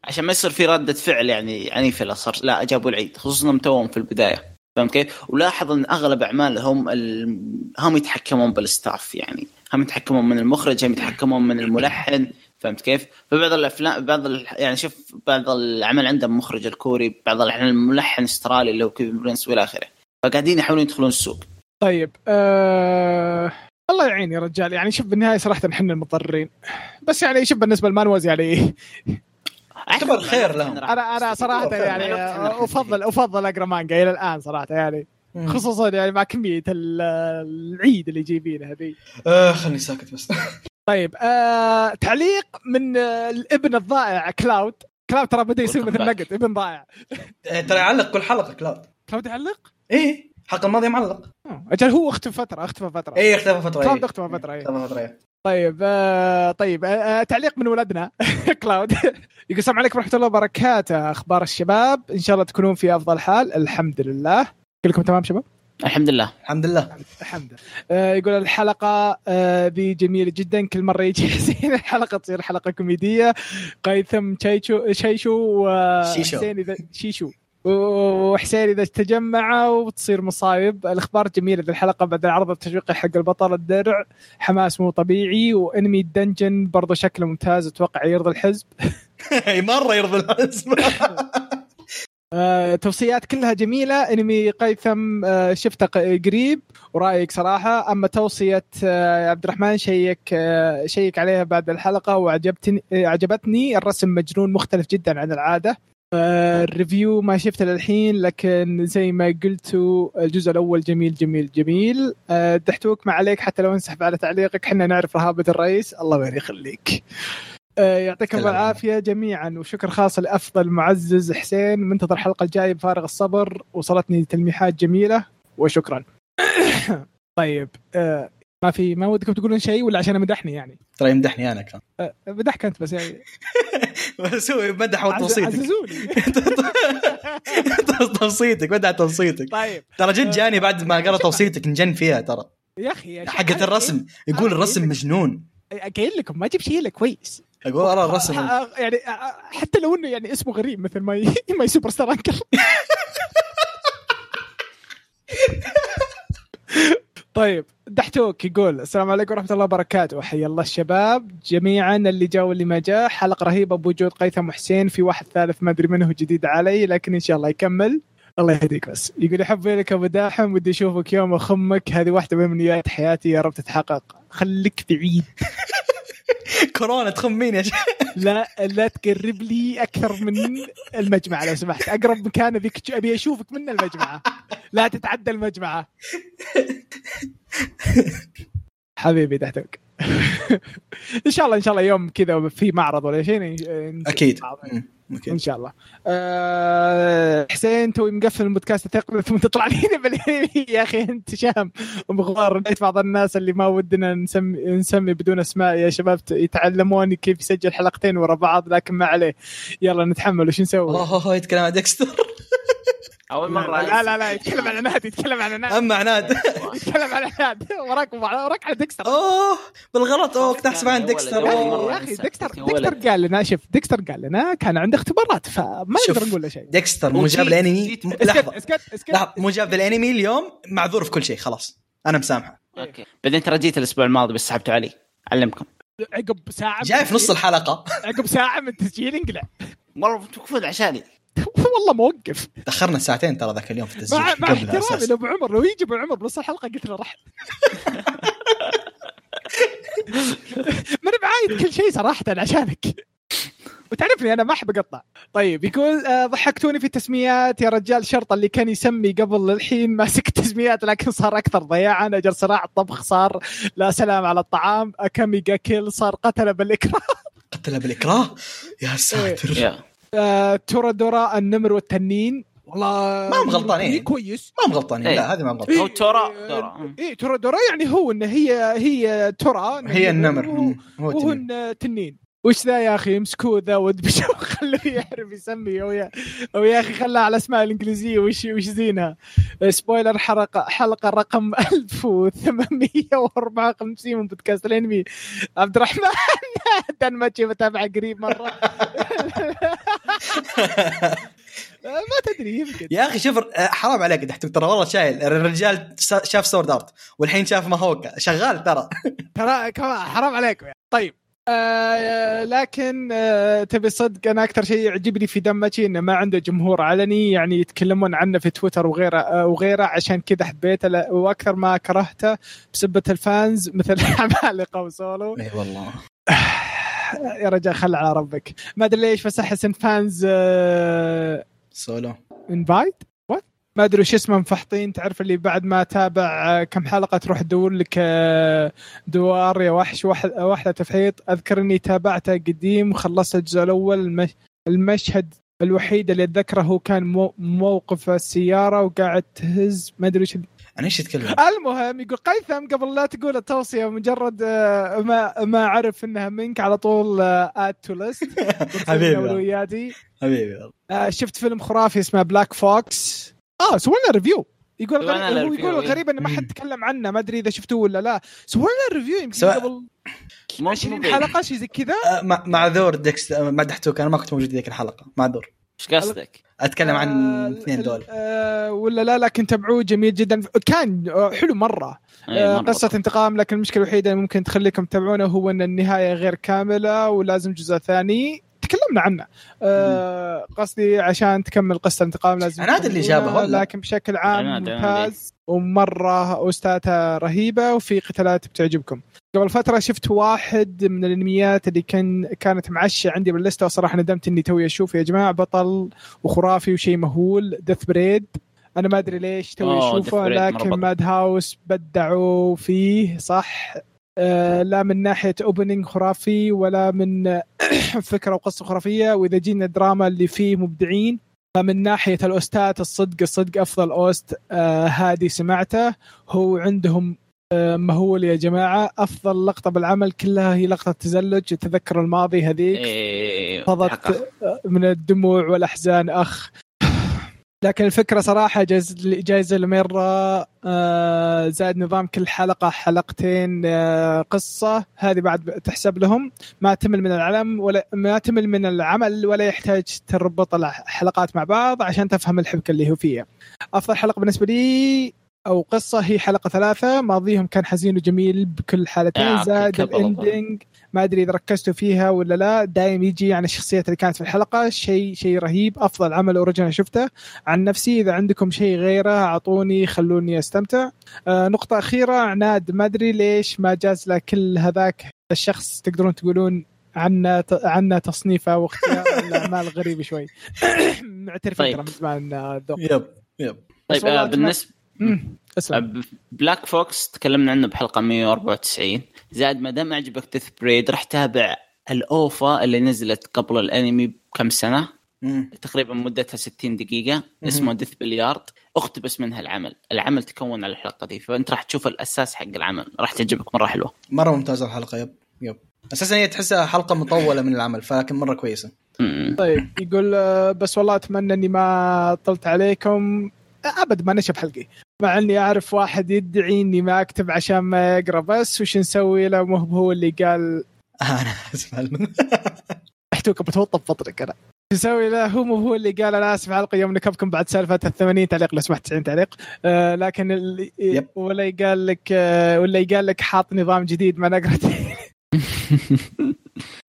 عشان ما يصير في ردة فعل يعني عنيفة لا صار لا جابوا العيد خصوصا انهم توهم في البداية. فهمت كيف؟ ولاحظ إن أغلب أعمالهم ال... هم يتحكمون بالستاف يعني. هم يتحكمون من المخرج هم يتحكمون من الملحن فهمت كيف؟ فبعض الافلام بعض ال... يعني شوف بعض الأعمال عندهم مخرج الكوري بعض الاحيان الملحن استرالي اللي هو كيفن برنس وإلى آخره. فقاعدين يحاولون يدخلون السوق. طيب آه... الله يعين يا رجال. يعني شوف بالنهاية صراحة إحنا المضطرين. بس يعني شوف بالنسبة للمانوز يعني يعتبر خير لهم. أنا أنا صراحة يعني افضل أفضل أقرأ مانجا إلى الآن صراحة يعني. مم. خصوصا يعني مع كمية ال- العيد اللي جايبينها هذه آه خلني ساكت بس. <laughs> طيب آه تعليق من الابن الضائع كلاود. كلاود ترى بدأ يصير مثل. نقد ابن ضائع. آه، ترى يعلق كل حلقة كلاود. كلاود يعلق؟ إيه. الحلقة الماضيه معلق. آه، أجل هو اختفى فترة اختفى فترة. إيه اختفى فترة كلاود إيه. اختفى فترة إيه. اختفى فترة إيه. طيب آه طيب آه آه تعليق من ولدنا. <laughs> كلاود. <laughs> يقول السلام عليكم ورحمة الله وبركاته أخبار الشباب. إن شاء الله تكونون في أفضل حال. الحمد لله. كلكم تمام شباب؟ الحمد لله. الحمد لله. الحمد لله. آه يقول الحلقة آه ذي جميلة جدا. كل مرة يجي <laughs> حسين الحلقة تصير حلقة كوميدية. قيثم شيشو شيشو شيشو. وحسين اذا شيشو. وحسين إذا تجمعوا وتصير مصايب. الأخبار جميلة ذي الحلقة بعد العرض التشويقي حق البطل الدرع. حماس مو طبيعي. وإنمي ال dungeon برضو شكله ممتاز. أتوقع يرضي الحزب. <laughs> مرة يرضي الحزب. <laughs> آه، توصيات كلها جميلة. إنمي قيثم آه، شفته قريب. ورأيك صراحة. أما توصية آه، عبد الرحمن check check عليها بعد الحلقة. وعجبتني عجبتني. الرسم مجنون مختلف جدا عن العادة. آه، ال review ما شفته للحين لكن زي ما قلتوا الجزء الأول جميل جميل جميل. آه، دحتوك ما عليك حتى لو انسحب على تعليقك إحنا نعرف رهابة الرئيس. الله يخليك. آه، يعطيكم. العافية جميعا وشكر خاص لأفضل معزز حسين. منتظر الحلقة الجاية بفارغ الصبر. وصلتني تلميحات جميلة وشكرا. <coughs> طيب آه، ما في ما ودكم تقولون شيء ولا عشان مدحني يعني؟ ترى يمدحني أنا كان. آه، مدحك انت بس يعني. <laughs> بس هو مدح عز- <laughs> توصيتك. مدح توصيتك. طيب. ترى جد جاني بعد ما قرأ توصيتك نجن فيها ترى. يا أخي أنا الرسم. يقول الرسم مجنون. قايل لكم ما جيب شيء إلا كويس. أقول أرى الرسم. آه، يعني حتى لو إنه يعني اسمه غريب مثل ما <laughs> ما سوبر ستار أنكل. طيب دحتوك يقول السلام عليكم ورحمة الله وبركاته. حيا الله الشباب جميعا اللي جاء واللي ما جاء. حلقة رهيبة بوجود قيثم وحسين في واحد ثالث ما أدري منه جديد علي لكن إن شاء الله يكمل. الله يهديك بس. يقول يحب لك أبو داحم ودي أشوفك يوم أخمك. هذه واحدة من امنيات حياتي يا رب تتحقق. خليك بعيد. <laughs> <laughs> كورونا تخمين يا شيخ. لا لا تقرب لي أكثر من المجمعه لو سمحت. أقرب مكان أبيك أبي أشوفك من المجمعه لا تتعدى المجمعه <laughs> حبيبي دحتك <laughs> ان شاء الله إن شاء الله يوم كذا في معرض ولا شيء ن- أكيد. معرض. مم. إن أكيد شاء الله. أه حسين توي مقفل البودكاست الثقل ثم تطلع لي بالانمي يا أخي أنت شام. ومغوار لقيت بعض الناس اللي ما ودنا نسمي نسمي بدون أسماء. يا شباب يتعلمون كيف يسجل حلقتين ورا بعض لكن ما عليه. يلا نتحمل. وش نسوي؟ اوه يتكلم عن ديكستر. <laughs> أول مرة لا لا لا يتكلم عن عناد يتكلم عن عناد اما عناد يتكلم عن عناد وراك وراك على Dexter. أوه بالغلط. أوه كنت أحسب عن Dexter. يا أول أخي. Dexter. ديكستر قال لنا شوف Dexter قال لنا كان عنده اختبارات فما. نقدر نقول له شيء. Dexter مو جاب الأنمي. لحظة لحظة مو جاب الأنمي اليوم معذور في كل شيء خلاص. أنا مسامحة. أوكي. بعدين ترى جيت الأسبوع الماضي بس سحبتوا علي. علمكم عقب ساعة جاي في نص الحلقة. عقب ساعة من تسجيل انقلع والله توقفون عشاني. <laughs> والله موقف. تأخرنا ساعتين ترى ذاك اليوم في التسجيل مع احترامي لأبو عمر لو يجي أبو عمر بنص الحلقة قلت له رح ما أنا بعايد كل شيء صراحة عشانك. وتعرفني أنا ما أحب أقطع. طيب يقول آه، ضحكتوني في التسميات يا رجال شرطه اللي كان يسمي قبل الحين. ماسك التسميات لكن صار أكثر ضياعا أجل صراع الطبخ صار لا سلام على الطعام. اكاميجا كيل صار قتل بالإكراه. قتله بالإكراه؟ يا ساتر. يا آه، تورادورا النمر والتنين والله ما هم غلطانين. كويس ما هم غلطانين إيه. لا هذه ما هم غلطانين هو تورا إيه، تورا إيه تورا دورا يعني هو انه هي هي تورا هي النمر. هو وهو التنين. وش ذا يا أخي؟ امسكوه ذا ودبشوه خلوه يعرف يسمي أو يا, أو يا أخي خلاها على أسماء الإنجليزية وش وش زينها؟ spoiler حلقه حلقة رقم 1854 من بودكاست الأنمي. عبد الرحمن دان ماتشي بتابعه قريب مرة. <laughs> ما تدري يمكن. يا أخي شوف آه، حرام عليك دحتوك ترى والله شايل. الرجال شاف Sword Art والحين شاف ماهوكا شغال ترى. ترى حرام عليكم يعني. طيب. آه لكن آه تبي صدق أنا أكثر شيء يعجبني في دمتشي إنه ما عنده جمهور علني يعني يتكلمون عنه في تويتر وغيره آه وغيره عشان كذا حبيته وأكثر ما كرهته بسبة ال fans مثل <laughs> عمالقه وسولو إي والله. يا رجال خل على ربك. ما أدري ليش بس أحس إن fans آه سولو. انفايت ما أدري وش اسمه مفحطين تعرف اللي بعد ما تابع آه، كم حلقة تروح تدور لك آه، دوار يا وحش واحدة تفحيط. أذكر إني تابعته قديم وخلصت الجزء الأول. المشهد الوحيد اللي أتذكره هو كان موقف السيارة وقاعد تهز. ما أدري وش عن إيش تتكلم؟ المهم يقول قيثم قبل لا تقول التوصية مجرد آه، ما ما أعرف إنها منك على طول add to list حبيبي. حبيبي. شفت فيلم خرافي اسمه Black Fox آه سوينا review يقول غريب هو يقول غريب انه ما حد تكلم عنه ما أدري إذا شفتوه ولا لا. سوينا review يمكن سو... قبل 20 حلقة شيء زي كذا. آه معذور ديكس ما دحتوك أنا ما كنت موجود ذيك الحلقة معذور إيش قصدك؟ أتكلم عن الاثنين آه دول. آه ولا لا لكن تابعوه جميل جدا. كان حلو مرة. آه قصة انتقام لكن المشكلة الوحيدة اللي ممكن تخليكم تتابعونه هو إن النهاية غير كاملة ولازم جزء ثاني. تكلمنا عنه. آه قصدي عشان تكمل قصة الانتقام لازم عناد اللي جابه ولا لكن بشكل عام ممتاز ومرة أستاذة رهيبة وفي قتالات بتعجبكم. قبل فترة شفت واحد من الأنميات اللي كان كانت معشة عندي باللستة وصراحة ندمت إني توي أشوف يا جماعة بطل وخرافي وشيء مهول ديث بريد أنا ما أدري ليش توي أشوفه لكن ماد هاوس بدعوا فيه صح؟ لا من ناحية opening خرافي ولا من <clears throat> فكرة وقصة خرافية. وإذا جينا الدراما اللي فيه مبدعين فمن ناحية ال OST ات الصدق الصدق أفضل OST آه هادي سمعته. هو عندهم آه مهول يا جماعة. أفضل لقطة بالعمل كلها هي لقطة تزلج تذكر الماضي هذيك. إيه فضت من الدموع والأحزان. أخ لكن الفكرة صراحة جايز جايزه المره آه زائد نظام كل حلقة حلقتين آه قصة هذه بعد تحسب لهم. ما تمل من العلم ولا ما تمل من العمل ولا يحتاج تربط الحلقات مع بعض عشان تفهم الحبكة اللي هو فيها. أفضل حلقة بالنسبة لي أو قصة هي حلقة ثلاثة ماضيهم كان حزين وجميل بكل حالتين آه زاد ال ending ما أدري إذا ركزتوا فيها ولا لا دايم يجي عن الشخصيات اللي كانت في الحلقة شيء شيء رهيب أفضل عمل original شفته. عن نفسي إذا عندكم شيء غيره أعطوني خلوني أستمتع. آه نقطة أخيرة عناد ما أدري ليش ما جاز له كل هذاك الشخص تقدرون تقولون عنا عنا تصنيفه واختيار الاعمال <laughs> غريب شوي. <coughs> معترفين طيب. ترى من زمان الذوق يب يب. طيب آه بالنسبة Black Fox تكلمنا عنه بحلقة 194 زاد ما دام عجبك Death Parade راح تابع ال OVA اللي نزلت قبل الأنمي بكم سنة؟ مم. تقريبا مدتها 60 دقيقة. اسمه Death Billiards اقتبس منها العمل. العمل تكون على الحلقة دي فأنت راح تشوف الأساس حق العمل. راح تعجبك مرة حلوة. مرة ممتازة الحلقة يب يب. أساسا هي تحسها حلقة مطولة من العمل فلكن مرة كويسة. طيب يقول آه، بس والله أتمنى إني ما طلت عليكم. أبد ما نشب حلقي. مع إني أعرف واحد يدعي إني ما أكتب عشان ما يقرأ بس وش نسوي له؟ مو هو اللي قال. <laughs> أنا اسف <laughs> أحتوك بتوطى بفطرك أنا. نسوي له؟ هو مو هو اللي قال أنا آسف حلقه يوم نكبكم بعد سالفة ال 80 تعليق لو سمحت 90 تعليق. آه لكن اللي ولا يقال لك آه ولا يقال لك حاط نظام جديد ما نقرأ. <laughs>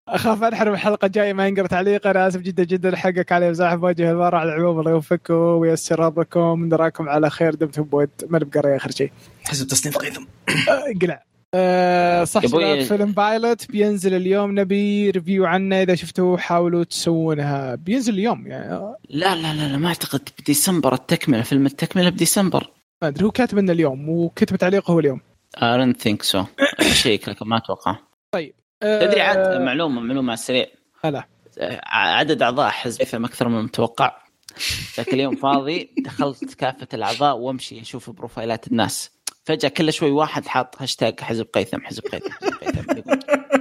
أخاف أنحرم الحلقة الجاية ما ينقرأ تعليق أنا آسف جدا جدا حقك علي مزاح بوجه البار على العموم الله يوفقكم وييسر ربكم. نراكم على خير. دمتم بود. ما نبقى آخر شيء. حسب تصنيف قيثم. <coughs> قلع أه صح فيلم Violet. بينزل اليوم. نبي review عنه. إذا شفتوه حاولوا تسوونها. بينزل اليوم يعني. لا لا لا, لا ما أعتقد. بديسمبر التكملة. فيلم التكملة بديسمبر. ما أدري. هو كاتب انه اليوم. وكتب تعليقه هو اليوم. I don't think so. <coughs> شيك لكن ما أتوقع. طيب. تدري عاد آه، معلومة معلومة على السريع. هلا. عدد أعضاء حزب اثم أكثر من المتوقع ذاك اليوم فاضي <laughs> دخلت كافة الأعضاء وأمشي أشوف بروفايلات الناس. فجأة كل شوي واحد حاط هاشتاج حزب قيثم حزب قيثم حزب قيثم.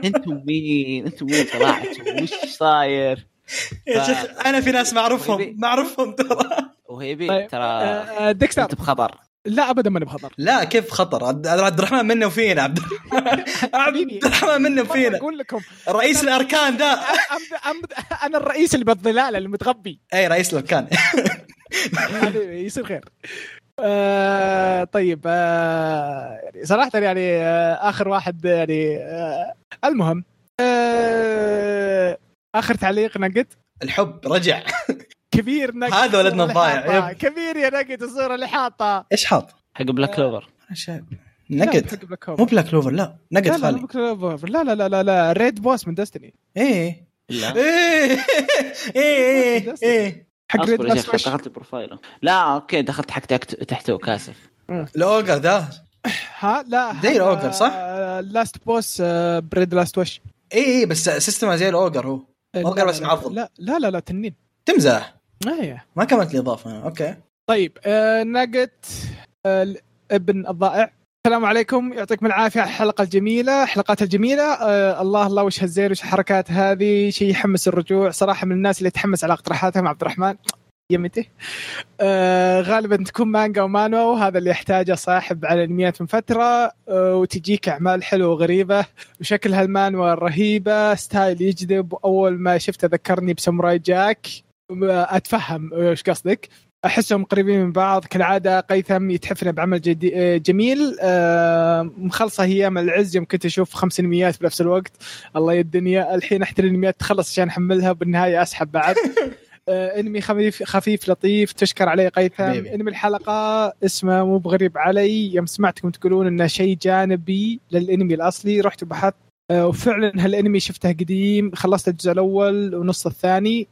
أنتم مين؟ أنتم مين طلعتوا؟ وش صاير؟ <laughs> يا شيخ أنا في ناس معروفهم. معروفهم ترى. وهيبي طيب، ترى آه، ديكستر. أنت بخطر لا ابدا ماني بخطر لا كيف خطر؟ عبد الرحمن منه وفينا عبد عبد الرحمن منه وفينا <laughs> أقول لكم. رئيس الأركان ده. أنا الرئيس اللي بالظلال المتغبي أي رئيس الأركان. حبيبي يصير خير. آه طيب آه يعني صراحة يعني آه آخر واحد يعني آه المهم آه آخر تعليق نقد. الحب رجع. كبير نقد هذا ولدنا الضايع،. كبير يا نقد الصورة اللي حاطة إيش حاط؟ حق Black Clover. شايف لا، نقد. حق Black مو Clover. Black Clover لا. نقد لا لا خالي. Clover. لا لا لا لا لا. raid boss من Destiny إيه. لا. إيه. إيه إيه حق raid boss وش؟ دخلت profile ه. لا okay دخلت حق تحت تحته كاسف ال ogre ذا ها لا داير أوجر، صح؟ لاست بوس بريد لاست وش إيه إيه بس سيستم زي الاوجر هو. أوجر لا، بس لا، معضل. لا لا لا لا تنين. تمزح. إيه ما كملت لي اضافه أوكي. طيب آه ناجت آه ابن الضائع. السلام عليكم يعطيكم العافية على الحلقة الجميلة حلقات الجميلة. آه الله الله وش هالزين وش الحركات هذه؟ شيء يحمس الرجوع. صراحة من الناس اللي تحمس على اقتراحاتهم عبد الرحمن. يمته آه غالبا تكون مانجا ومانوا وهذا اللي يحتاجه صاحب على الأنميات من فترة. آه وتجيك أعمال حلوة وغريبة. وشكل هالمانوا رهيبة style يجذب. وأول ما شفته ذكرني ب Samurai Jack. أتفهم وش قصدك. أحسهم قريبين من بعض. كالعادة قيثم يتحفنا بعمل جدي جميل. آه، مخلصة أيام العز يوم كنت أشوف خمس انميات بنفس الوقت. الله يا الدنيا. الحين احتاج الانميات تخلص عشان أحملها بالنهايه أسحب بعد. <laughs> آه، إنمي خفيف خفيف لطيف. تشكر عليه قيثم. إنمي الحلقة اسمه مو بغريب علي. يوم سمعتكم تقولون إنه شيء جانبي للإنمي الأصلي رحت وبحثت. آه، وفعلا هالإنمي شفته قديم. خلصت الجزء الأول ونص الثاني.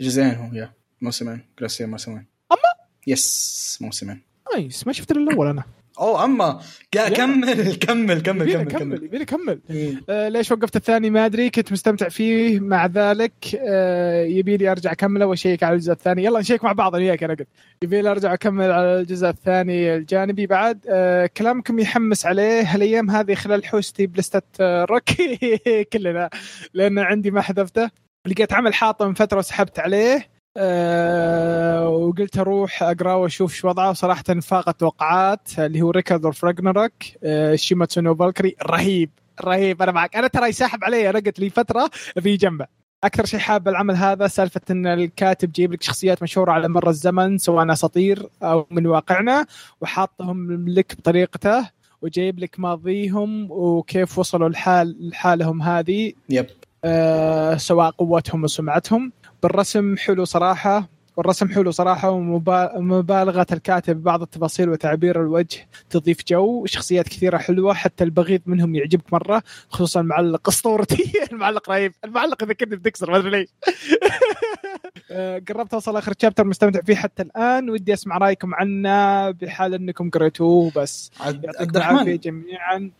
جزئين هو يا موسمين كلاسيين موسمين أما؟ yes موسمين nice ما شفت إلا الأول أنا. أوه أما. كمل كمل كمل يبيني كمل كمل. يبيني اكمل مم. آه ليش وقفت الثاني؟ ما أدري كنت مستمتع فيه. مع ذلك آه يبي لي أرجع أكمله وأشيك على الجزء الثاني. يلا نشيك مع بعض أنا وياك أنا قلت. يبي لي أرجع أكمل على الجزء الثاني الجانبي بعد. آه كلامكم يحمس عليه. هالأيام هذه خلال حوستي بلستة آه روكي <laughs> كلنا لأن عندي ما حذفته. لقيت عمل حاطه من فترة وسحبت عليه أه وقلت أروح اقراه وأشوف شو وضعه. صراحة فاق التوقعات اللي هو Record of Ragnarok أه Shuumatsu no Valkyrie رهيب رهيب. أنا معك. أنا ترى ساحب عليه رقت لي فترة في جنبه. أكثر شيء حاب العمل هذا سالفة إن الكاتب جايب لك شخصيات مشهورة على مر الزمن سواء أساطير أو من واقعنا وحاطهم لك بطريقته وجايب لك ماضيهم وكيف وصلوا الحال لحالهم هذه. يب. آه، سواء قوتهم وسمعتهم بالرسم حلو صراحة. والرسم حلو صراحة ومبالغة الكاتب ببعض التفاصيل وتعبير الوجه تضيف جو شخصيات كثيرة حلوة حتى البغيض منهم يعجبك مرة خصوصا المعلق اسطورتي <laughs> المعلق رهيب. المعلق ذكرني ب Dexter ما أدري ليش. <laughs> آه، قربت أوصل آخر chapter مستمتع فيه حتى الآن. ودي أسمع رأيكم عنه بحال إنكم قريتوه بس يعطيكم العافية جميعا.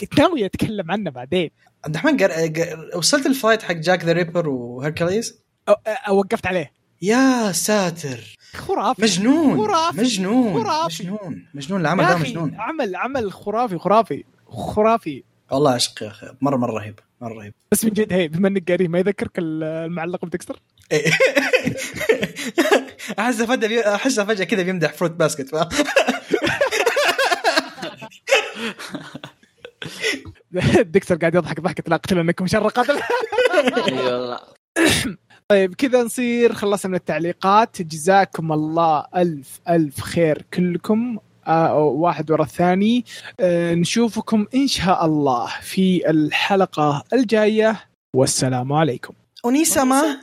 كنت ناوي أتكلم عنه بعدين. عبد الرحمن قر... وصلت ال fight حق Jack the Ripper و Hercules أو- أو- وقفت عليه. يا ساتر. خرافي. مجنون خرافي. مجنون خرافي. مجنون مجنون العمل ده مجنون. عمل عمل خرافي خرافي خرافي. والله عشق يا أخي مرة مرة رهيب مرة رهيب. بس من جد هي بما إنك قاري ما يذكرك المعلق ب Dexter إيه. <laughs> احسه فجأة بي... احسه فجأة كذا بيمدح Fruits Basket <laughs> <laughs> فاهم دكتور قاعد يضحك ضحكة لا اقتل انكم شر قتل. اي والله <laughs> طيب كذا نصير خلصنا من التعليقات. جزاكم الله ألف ألف خير كلكم. آه واحد ورا الثاني. آه نشوفكم إن شاء الله في الحلقة الجاية. والسلام عليكم. اونيساما